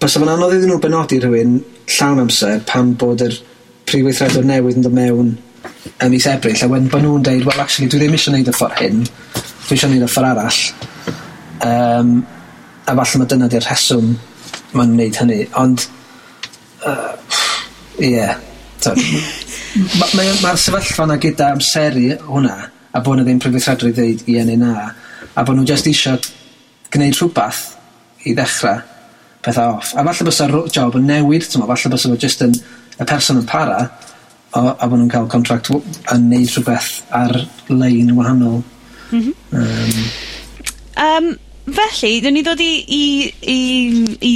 bys o'n anodd iddyn nhw benodi rhywun llawn amser pam bod yr prifweithredwr newydd yn dod mewn ym mis Ebrill, a wedyn bod nhw'n deud, well, actually, dwi ddim eisiau gwneud y ffordd hyn, dwi eisiau gwneud y ffordd arall. Um, a falle mae dyna di'r rheswm mae'n gwneud hynny, ond, ie, uh, yeah, Mae'r ma, ma sefyllfa yna gyda amseru hwnna, a bod nhw ddim prifysradwyr i ddeud i NNA, a bod nhw just eisiau gwneud rhywbeth i ddechrau pethau off. A falle bys bysa'r job yn newid, tyma, falle bys nhw just yn, y person yn para, o, a bod nhw'n cael contract yn neud rhywbeth ar-lein wahanol. Mm -hmm. um, um, felly, dyn ni ddod i, i, i, i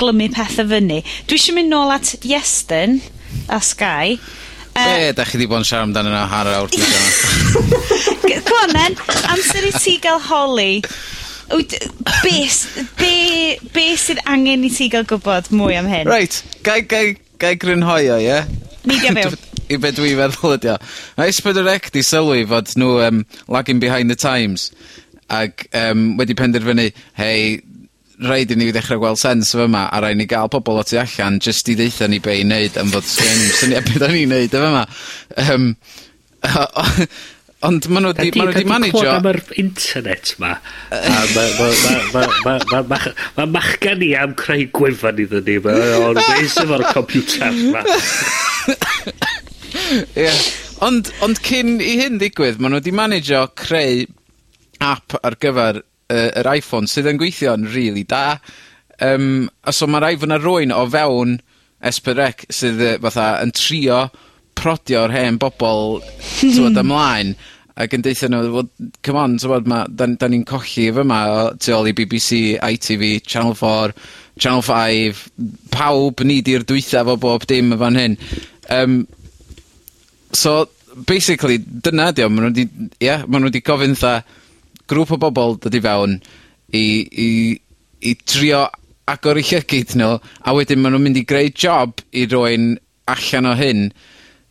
glymu pethau fyny. Dwi eisiau mynd nôl at Iestyn, a Sky. Yy... Be' da chi 'di bod yn siarad amdano yna hanner awr dwi'n C'mon 'en, amser i ti gael holi. Wyt, be' s- be' be' sydd angen i ti gael gwybod mwy am hyn? Reit, gai gai gai grynhoi o ie? Meidia mewn. I be' dwi'n feddwl ydi o. Ma' Ess Pedwar Ec 'di sylwi fod nhw um, lagging behind the times, Ac um, wedi penderfynu hei rhaid i ni ddechrau gweld sens yn fyma, a rhaid ni gael pobl o tu allan jyst i ddeitha ni be' i wneud am fod sgen syniad beth o'n i'n wneud yn fyma. Yym ond ma' nw 'di ma' nw 'di manejio... am yr internet 'ma a ma' ma' ma' ma' ma' ma' mach- ma' machgen i am creu gwefan iddon ni ma' o neis efo'r computer 'ma. Ie. Ond ond cyn i hyn ddigwydd ma' nw 'di manejio creu app ar gyfer yy yr Iphone sydd yn gweithio'n rili da, Um, a so ma' raid fo' 'na rywun o fewn es pedwar ec sydd yy fatha yn trio prodio'r hen bobl tywod ymlaen, ac yn deithio nhw, well, come on t'mod ma' da, da ni'n colli fyma o tu ôl i BBC, ITV, Channel 4, Channel 5, pawb ni 'di'r dwytha 'fo bob dim y fan hyn. Um, so basically dyna 'di o ma' nhw 'di, ia, ma' nw 'di gofyn 'tha grŵp o bobl dod i fewn i i i trio agor 'u llygid nhw a wedyn ma' nhw'n mynd i greu job i rywun allan o hyn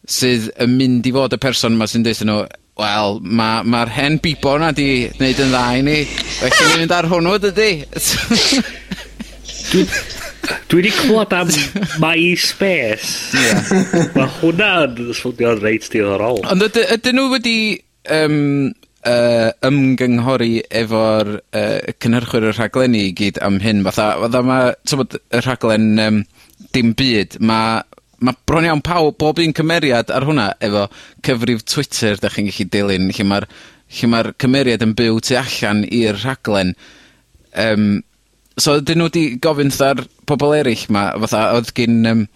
sydd yn mynd i fod y person 'ma sy'n deutho nhw wel ma' ma'r hen bibo 'na 'di neud yn dda i ni, Felly i ni fynd ar hwnnw dydi? Dwi dwi 'di clwad am MySpace. Ie. Ma' hwnna'n swnio'n reit diddorol. Ond yd- ydyn nw wedi Um, uh, ymgynghori efo'r uh, cynhyrchwyr y rhaglenni i gyd am hyn. Fatha fatha ma' t'mod y rhaglen um, dim byd Mae ma' bron iawn pawb, bob un cymeriad ar hwnna efo cyfrif Twitter da chi'n gallu dilyn lle mae'r lle ma'r cymeriad yn byw tu allan i'r rhaglen. Um, so dyn nhw wedi gofyn 'tha'r pobl eraill 'ma fatha oedd gyn... Um,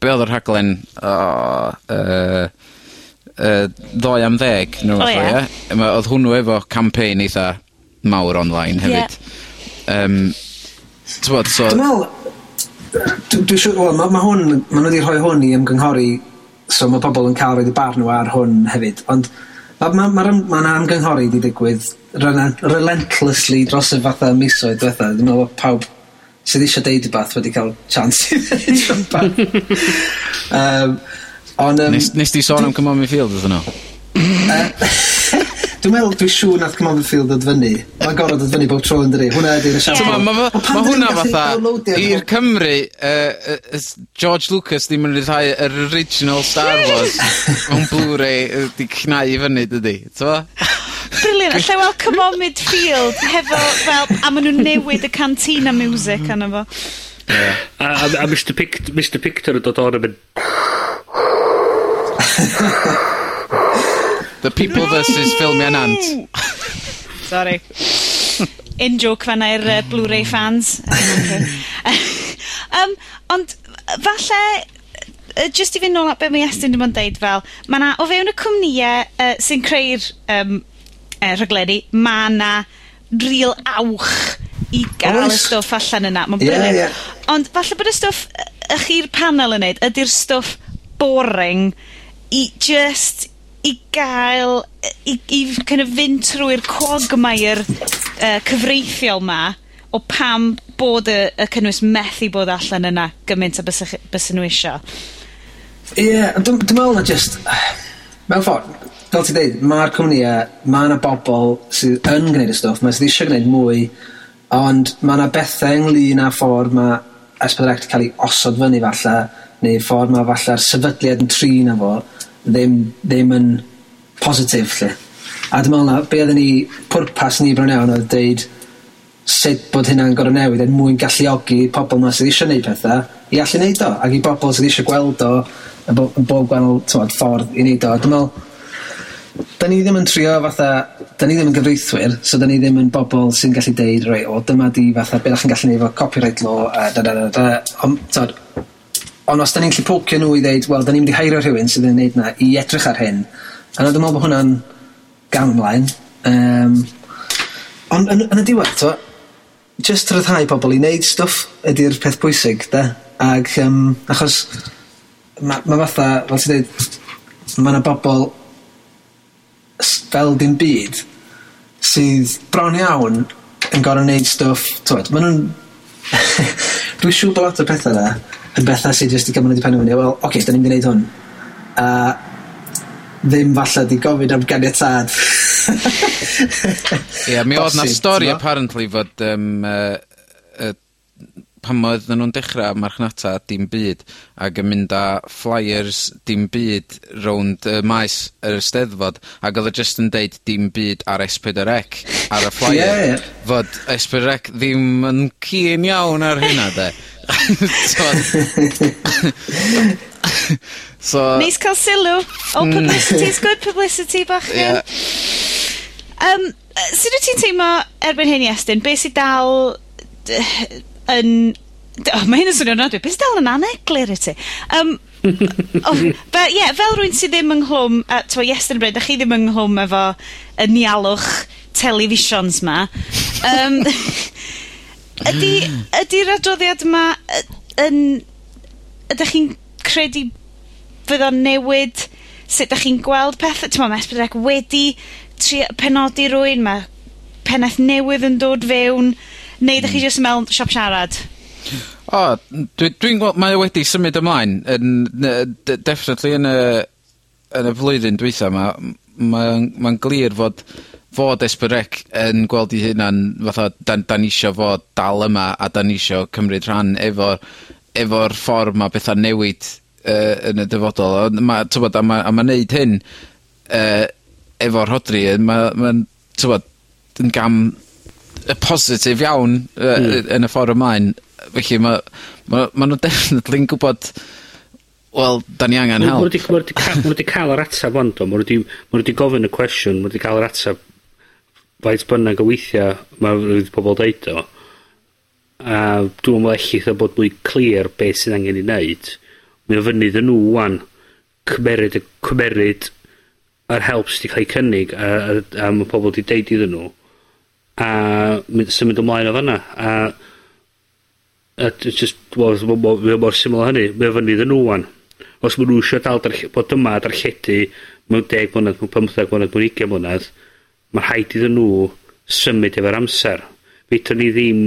be' oedd y rhaglen? O uh, yy ddoe am ddeg neu rwbath... O ia? ...yy ma' odd hwnnw efo campaign eitha mawr online hefyd. Ie. Yym, t'mod so... Dwi'n meddwl, dwi dwi siŵr wel mae ma' hwn mae nhw wedi rhoi hwn i ymgynghori so mae pobl yn cael roid 'u barn nhw ar hwn hefyd ond ma' ma' ma'r ma' ymgynghori wedi digwydd relen- relentlessly dros y fatha misoedd dwetha dwi me'wl bo' pawb sydd eisiau deud wbath wedi cael chance i ddeud wbath. Yym. Ond, um, Nes, nes di sôn am Come On Me Field ydyn nhw? Dwi'n meddwl, dwi'n siŵr nath Come Common Field ddod fyny. Mae'n gorfod ddod fyny bob tro yn dyri. Hwna ydy'r esiampl. Ma, ma, ma hwnna fatha, i'r Cymru, uh, uh, George Lucas ddim yn rhyddhau yr original Star Wars o'n Blu-ray wedi cnau i fyny, dydi? T'fa? Brilliant, lle wel Common Field hefo fel, a maen nhw'n newid y cantina music anna fo. Yeah. A, a, a Mr Pictor, Mr Pictor yn dod o'r yn mynd... The people no! versus ffilmiau nant. Sorry. In joke fan i'r uh, Blu-ray fans. um, ond, falle, uh, just i fynd nôl at be mae Estyn ddim ond deud fel, mae na, o fewn y cwmnïau uh, sy'n creu'r um, uh, rhaglenni, mae na real awch i gael y stwff allan yna. Mae'n yeah, brilliant. Yeah. Ond falle bod y stwff ych chi'r panel yn neud, ydy'r stwff boring, i just i gael, i, i kind of fynd trwy'r quagmire uh, cyfreithiol ma, o pam bod y, y cynnwys methu bod allan yna gymaint a bys, bys nhw isio. Ie, yeah, dwi'n dwi meddwl na just... Mewn ffordd, fel ti'n dweud, mae'r cwmnïau, e, mae yna bobl sydd yn gwneud y stwff, mae sydd eisiau gwneud mwy, ond mae yna bethau ynglyn â ffordd mae S4C wedi cael ei osod fyny falle, neu ffordd mae falle'r sefydliad yn trin efo ddim, ddim yn positif lle. A dwi'n meddwl na, be oedden ni, pwrpas ni bron iawn oedd deud sut bod hynna'n gorau newid er mwyn galluogi pobl yma sydd eisiau gwneud pethau i allu wneud o, ac i bobl sydd eisiau gweld o yn bob gwannol tywod, ffordd i wneud o. A dwi'n meddwl, da ni ddim yn trio fatha, da ni ddim yn gyfreithwyr, so da ni ddim yn bobl sy'n gallu deud, rei, o, dyma di fatha, beth chi'n gallu neud efo copyright law, a da da da da. Ond, tywod, Ond os da ni'n gallu pwcio nhw i ddeud, wel, da ni'n mynd i heirio rhywun sydd yn gwneud na i edrych ar hyn, yna dwi'n meddwl bod hwnna'n gawnlaen. Um, ond yn, yn y diwedd, to, just rhyddhau pobl i wneud stwff ydy'r peth pwysig, da? Ac, um, achos, mae ma fatha, fel ti'n dweud, mae yna bobl fel dim byd sydd bron iawn yn gorau wneud stwff, tywed, maen nhw'n... Dwi'n siŵr bod lot o pethau yna yn bethau sydd jyst i mynd i pen fyny, wel, oce, okay, da ni'n mynd i wneud hwn. A ddim falle di gofyn am ganiatad. Ie, yeah, mi oedd na stori apparently fod um, uh, uh, pan oedd nhw'n dechrau marchnata dim byd ac yn mynd â flyers dim byd rownd y uh, maes yr Steddfod ac oedd e o just yn deud dim byd ar S4C ar y flyer yeah. fod S4C ddim yn cyn iawn ar hynna de. T'mod? so... Neis cael sylw. Oh, publicity is good publicity bach hyn. Ie. Um, yy sud wt ti'n teimlo erbyn hyn i Estyn? Be' sy dal yn... Oh, mae hyn yn swnio'n ofnadwy. Be' sy dal yn aneglir i ti? Um, oh, but, yeah, fel rwy'n sy ddim ynghlwm, a t'mo' Iestyn bryd, 'dach chi ddim ynghlwm efo y nialwch televisions 'ma, Um, Ydy, ydy'r adroddiad yma y- yn... Ydych chi'n credu fydd o'n newid sut ydych chi'n gweld pethau? Ti'n meddwl, Esbydrec wedi tri, penodi rwy'n ma' pennaeth newydd yn dod fewn, neu ydych chi jyst yn me'wl siop siarad? O, n- dwi dwi'n gwel', mae o wedi symud ymlaen yn yy de- definitely yn y, yn y flwyddyn dwytha 'ma m- mae o'n, ma'n glir fod fod Esbyrec yn gweld 'i hunan fatha 'dan 'dan ni isio fod dal yma, a 'dan ni isio cymryd rhan efo efo'r ffor ma' petha'n newid uh, yn y dyfodol. Ond ma' t'mod a mae ma' neud hyn uh, efo'r hodri mae'n ma' ma'n yn gam y positif iawn uh, mm. ...yn y ffordd ymlaen. Felly ma' ma' ma' nhw definitely'n gwybod wel da ni angen help. Ma' nw 'di ma' nw 'di ca- ma' nw 'di ca'l yr atab ond, do ma' nw 'di ma' nw 'di gofyn y cwestiwn mae nw 'di ca'l yr atab faint bynnag o weithiau mae fydd pobl deud o, a dwi'n me'wl ellith o bod mwy clir beth sydd angen 'i wneud Mae o fyny iddyn nw 'wan cymeryd y cymeryd yr help sydd wedi cael ei cynnig a a a mae pobl wedi deud iddyn nhw a mynd, symud ymlaen o fanna a a dwi jyst mae o mor syml â hynny. Mae o fyny iddyn nw 'wan. Os ma' nhw eisiau dal darlle- bod yma a darlledu mewn 10 mlynedd mewn 15 mlynedd mewn ugain mlynedd mae rhaid iddyn nhw symud efo'r amser. Fedrwn ni ddim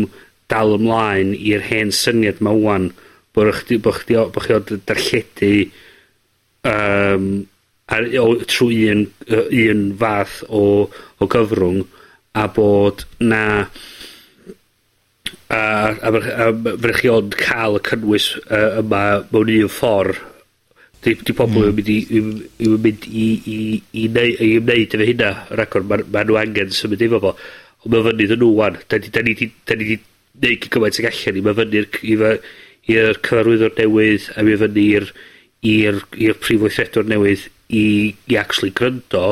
dal ymlaen i'r hen syniad 'ma 'wan bod chdi bo' chdi o chi oedd darlledu um, ar o trwy un yy un fath o o gyfrwng a bod 'na a a a, a ma' rai' chi ond cael y cynnwys uh, yma mewn un ffordd 'Di 'di pobl Hmm. ...yn mynd i i'w i'w mynd i i i neu- i ymwneud efo hynna ragor ma' ma' nw angen symud efo fo. Ond mae fyny ddyn nhw, 'wan. da ni 'dan ni 'di 'dan ni 'di neud gymaint ag allan i mae fyny c- i'r cyfarwyddwr newydd a mae fyny i'r i'r i'r prif weithredwr newydd i i actually gryndo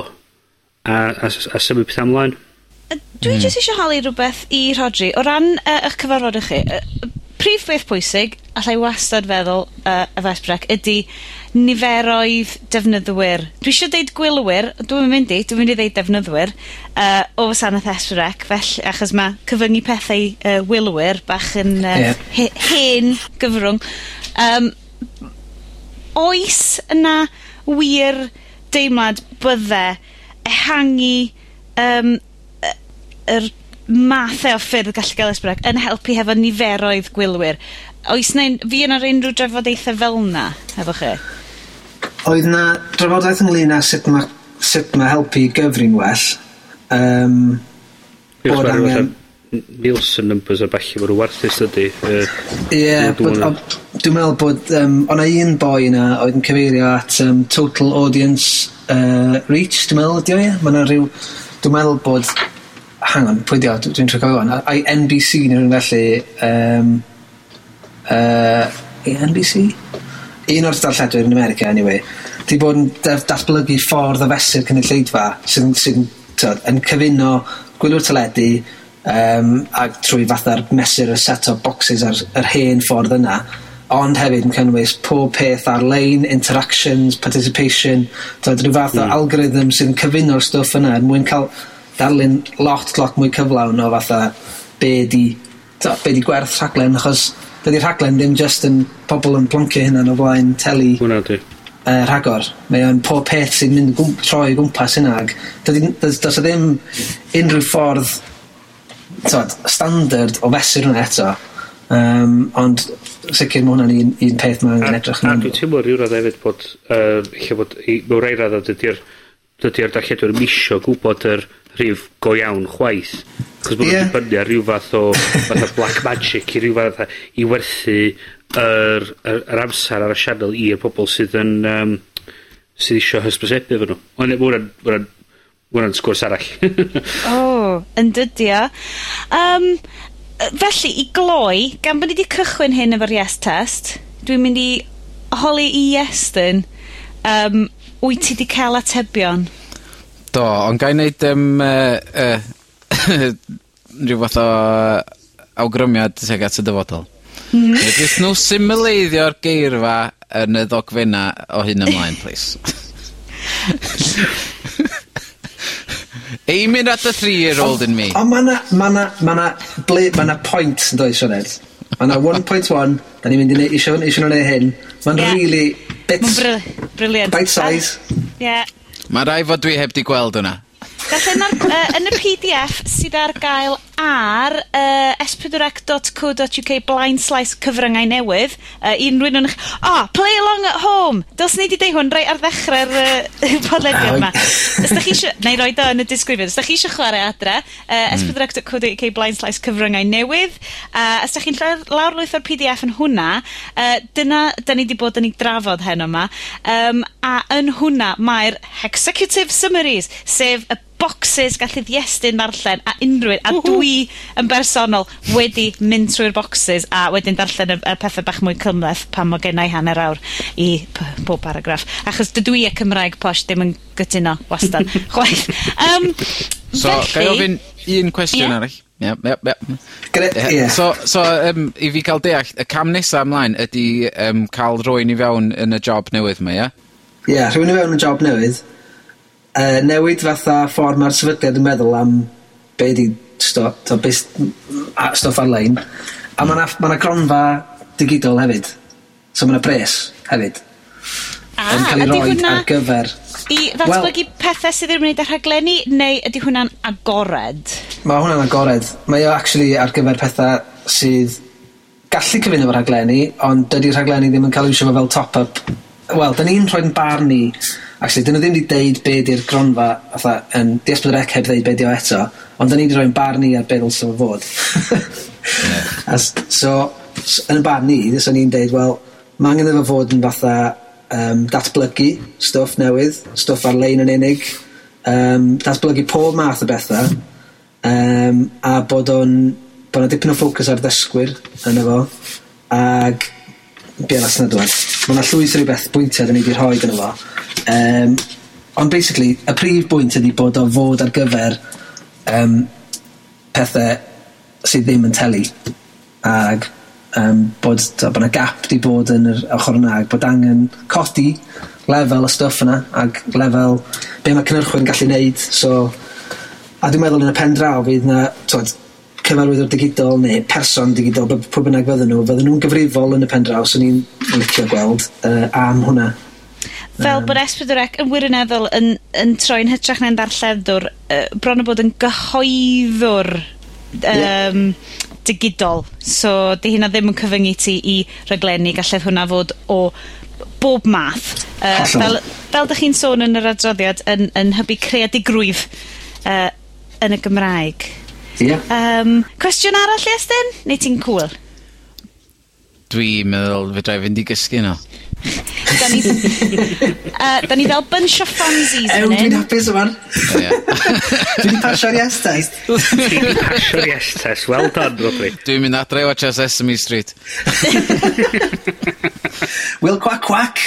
a a a symud peth ymlaen. Dwi mm. jyst eisiau holi rhywbeth i Rodri. O ran uh, eich cyfarfod chi, uh, prif beth pwysig, allai wastad feddwl yy efo ysbrec ydy niferoedd defnyddwyr. Dwi eisiau deud gwylwyr, dwi'n mynd i, dwi'n mynd i ddeud defnyddwyr, uh, o wasanaeth esbrec, felly achos mae cyfyngu pethau uh, wylwyr bach yn uh, Ie. ...he- hen gyfrwng. Um, oes yna wir deimlad bydde ehangu um, y yr mathau e o ffyrdd gallu gael ysbryd yn helpu hefo niferoedd gwylwyr. Oes 'na un... yn ar unrhyw drafodaethau fel 'na hefo chi? Oedd 'na drafodaeth ynglyn â sut mae sut ma' helpu gyfri'n well. Yym, bod angen... Nielsen numbers a ballu fod yn warthus ydy. Ie, yeah, dwi'n meddwl bod... Um, o'na un boi yna oedd yn cyfeirio at um, Total Audience uh, Reach, dwi'n meddwl ydi o ie? Mae yna rhyw... Dwi'n meddwl bod hang on, pwy di o? Dwi'n trio cofio hwn. Ai NBC neu rhywun felly... Um, uh, NBC? Un o'r darlledwyr yn America, anyway. Di bod yn datblygu ffordd o fesur cynulleidfa sy'n sy yn cyfuno gwylwyr teledu um, ac trwy fatha'r mesur y set o boxes ar yr hen ffordd yna ond hefyd yn cynnwys pob peth ar-lein, interactions, participation, tyd, rhyw fath o mm. algorithm sy'n cyfuno'r stwff yna er mwyn cael ddarlun lot, lot mwy cyflawn o fatha be di, to, be di gwerth rhaglen, achos dydy rhaglen ddim just yn pobl yn bloncio hynna o flaen teli. Hwna di. Uh, rhagor. Mae o'n pob peth sy'n mynd gwm, troi gwmpas hynna. Ac does o ddim unrhyw ffordd tod, standard o fesur hwnna eto. Um, ond sicr mae hwnna'n un, un peth mae'n angen edrych yn Dwi'n teimlo rhyw radd hefyd bod, uh, lle bod, mewn rai radd dydy'r dydy'r darlledwr yn misio gwybod yr rhif go iawn chwaith. Cos bod nhw'n dibynnu ar rhyw fath o fath o black magic i ryw fath i werthu yr, yr, yr amser ar y sianel i'r pobl sydd yn um, sydd eisiau hysbrysebu efo nhw. Ond mae hwnna'n sgwrs arall. o, oh, yn dydio. Um, felly, i gloi, gan bod ni wedi cychwyn hyn efo'r yes test, dwi'n mynd i holi i yes dyn. Um, wyt ti wedi cael atebion? Do, ond ga wneud um, uh, uh, rhyw fath o awgrymiad tuag at y dyfodol? Mm. Medrith nhw simileiddio'r geirfa yn y ddogfenna o hyn ymlaen please. Aiming at the three year old in me. Ond ma' 'na ma' 'na ma' 'na ble ma' 'na point yn does Sioned? Ma' 'na 1.1, da ni'n mynd i neud, isio isio nhw'n neud hyn. Ma'n rili bits... Ma'n bri- briliant. Bite size. Ie. Mae rai' fod dwi heb 'di gweld hwnna. Felly yn, yy yn y PDF sydd ar gael ar uh, s4c.co.uk blind slice cyfryngau newydd, yy un rywun yn 'ych... Play along at home. Dylsen ni wedi deud hwn reit ar ddechrau'r uh, podlediad yma. Os da chi isio... Nâi roi do yn y disgrifiad. Os da chi isio chwarae adre, uh, hmm. s4c.co.uk blind slice cyfryngau newydd, Uh, os da chi'n llaw- lawrlwytho'r pee dee yn hwnna, uh, dyna da ni wedi bod yn ei drafod hen yma. Um, a yn hwnna mae'r executive Summaries, sef y boxes gall y ddiestyn ddarllen, a unrhyw un, a dwi dwi yn bersonol wedi mynd trwy'r boxes a wedyn darllen y, y pethau bach mwy cymleth pan mae gennau hanner awr i p- pob paragraff. Achos dydw i y Cymraeg posh ddim yn gytuno wastad chwaith. Um, so, felly... gai ofyn un cwestiwn yeah. arall? Ie, ie, ie. So, so um, i fi cael deall, y cam nesa ymlaen ydy um, cael rwy'n i fewn yn y job newydd yma, ie? Ie, yeah, rhywun i fewn yn job newydd. Uh, newid fatha ffordd mae'r sefydliad yn meddwl am be di sto- t'o' be' s- a stwff ar-lein, a mae yna ma' gronfa digidol hefyd, so mae yna pres hefyd. A! Yn ca'l 'i roid ar gyfer... I ddatblygu pethau sydd ddim yn gwneud â rhaglenni, neu ydy hwnna'n agored? Mae hwnna'n agored. Mae o actually ar gyfer pethau sydd gallu cyfuno efo rhaglenni, ond dydi rhaglenni ddim yn ca'l iwsio fo fel top up wel, da ni'n rhoi'n barn ni, actually, dyn nhw ddim wedi deud be di'r gronfa, fatha, yn DS4C heb ddeud be di o eto, ond da ni wedi rhoi'n barn ni ar be ddylsyn fo fod. yeah. As, so, yn y barn ni, ddysyn ni'n deud, wel, mae angen efo fod yn fatha um, datblygu stwff newydd, stwff ar-lein yn unig, um, datblygu pob math o bethau, um, a bod o'n, bod o'n dipyn o ffocws ar ddysgwyr yn efo, ag Be' dŵan? Mae yna llwyth o ribeth bwyntia' 'dyn ni wedi rhoi yno fo Um, ond basically y prif bwynt ydy bod o fod ar gyfer um, pethau sydd ddim yn telu. ag um, bod t'o' bo' 'na gap 'di bod yn yr ochr yna ag bod angen codi lefel y stwff yna ag lefel be' mae cynnyrchwyr yn gallu neud so a dwi'n meddwl yn y pen draw fydd 'na t'od cyfarwyddwr digidol neu person digidol, pwy bynnag fydden nhw, fydden nhw'n gyfrifol yn y pen draw, so ni'n licio gweld uh, am hwnna. Fel um, bod S4C yn wirioneddol yn, yn troi'n hytrach na'n darlleddwr, uh, bron o bod yn gyhoeddwr um, digidol. So, di hynna ddim yn cyfyngu ti i raglenni, gallai hwnna fod o bob math. Uh, fel, fel dych chi'n sôn yn yr adroddiad, yn, yn hybu creadigrwydd uh, yn y Gymraeg. Yeah. Um, cwestiwn arall, Estyn? Neu ti'n cool? Dwi'n meddwl fedra i fynd i gysgu no. da ni, uh, da ni fel bunch of fansies yn hyn. Ew, dwi'n hapus yma. Dwi wedi pasio'r yes test. Dwi wedi pasio'r yes test. Well done, Rodri. Dwi'n mynd adre o watcha Sesame Street. Will quack quack.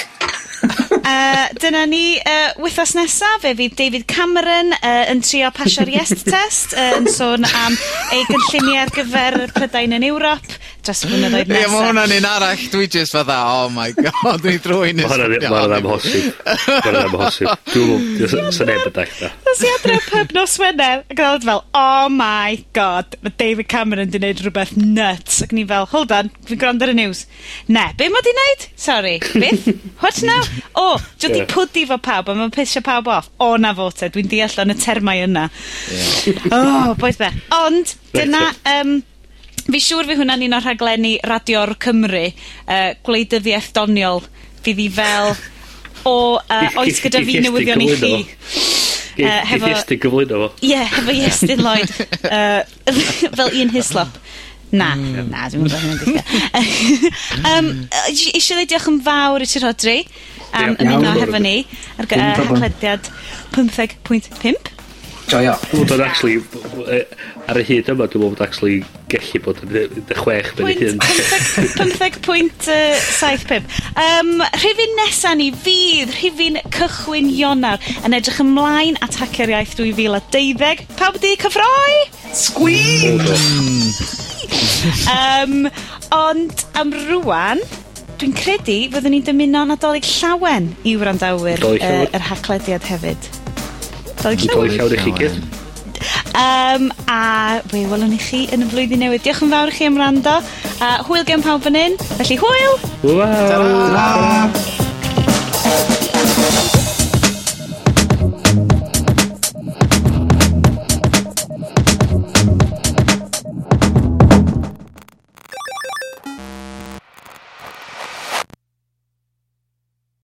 Yy, dyna ni. uh, wythnos nesaf, fe fydd David Cameron uh, yn trio pasio'r Yes Test, uh, yn sôn am ei gynlluniau ar gyfer Prydain yn Ewrop dros y blynyddoedd nesa. Ie, ma' hwnna'n un arall. Dwi jyst fatha, oh my god, dwi'n drwy'n Ma' hwnna'n ma' hwnna'n amhosib. mae hwnna'n amhosib. Dwi'n meddwl, sa- sa neb yn dacta. Nes i adre o pub nos Wener, ac oedd fel, oh my god, mae David Cameron di wneud rhywbeth nuts. Ac ni fel, hold on, fi'n gwrando ar y news. Ne, be mae di wneud? Sorry, beth? What now? O, o, dwi 'di pwdi 'fo pawb, a mae'n pisio pawb off. O, 'na fo te, dwi'n deall yn y termau yna. Ie. O, bois be. Ond, dyna, Um, fi siŵr fi hwnna'n un o'r rhaglenni Radio'r Cymru, uh, gwleidyddiaeth doniol, fydd i fel, o, uh, oes gyda fi newyddion i chi. Yy, hefo... Iestyn gyflwyno fo. Ie, yeah, hefo Iestyn Lloyd. Uh, fel Ian hislop. Na, mm. na, dwi'n meddwl hynny'n gweithio. um, eisiau ddeud diolch yn fawr i ti, Rodri am ymuno hefo ni ar gy- yy podlediad pymtheg pwynt pump. Joio. Bod o'n actually, yy, ar y hyd yma, dwi'n meddwl bod actually gellu bod yn y- y chwech ben hyn. Pymtheg pwynt yy, rhifin nesa ni fydd rhifin cychwyn Ionar yn edrych ymlaen at Hacio'r Iaith 2012. Pawb di cyffroi? Squeak! Yym, ond am rwan, dwi'n credu fyddwn ni'n dymuno Nadolig llawen i wrandawyr yr uh, er haclediad hefyd. Dolig llawen. llawen i chi gyd. Um, a we welwn i chi yn y flwyddyn newydd. Diolch yn fawr i chi am rando. A uh, hwyl gen pawb yn un. Felly hwyl! Hwyl! Wow.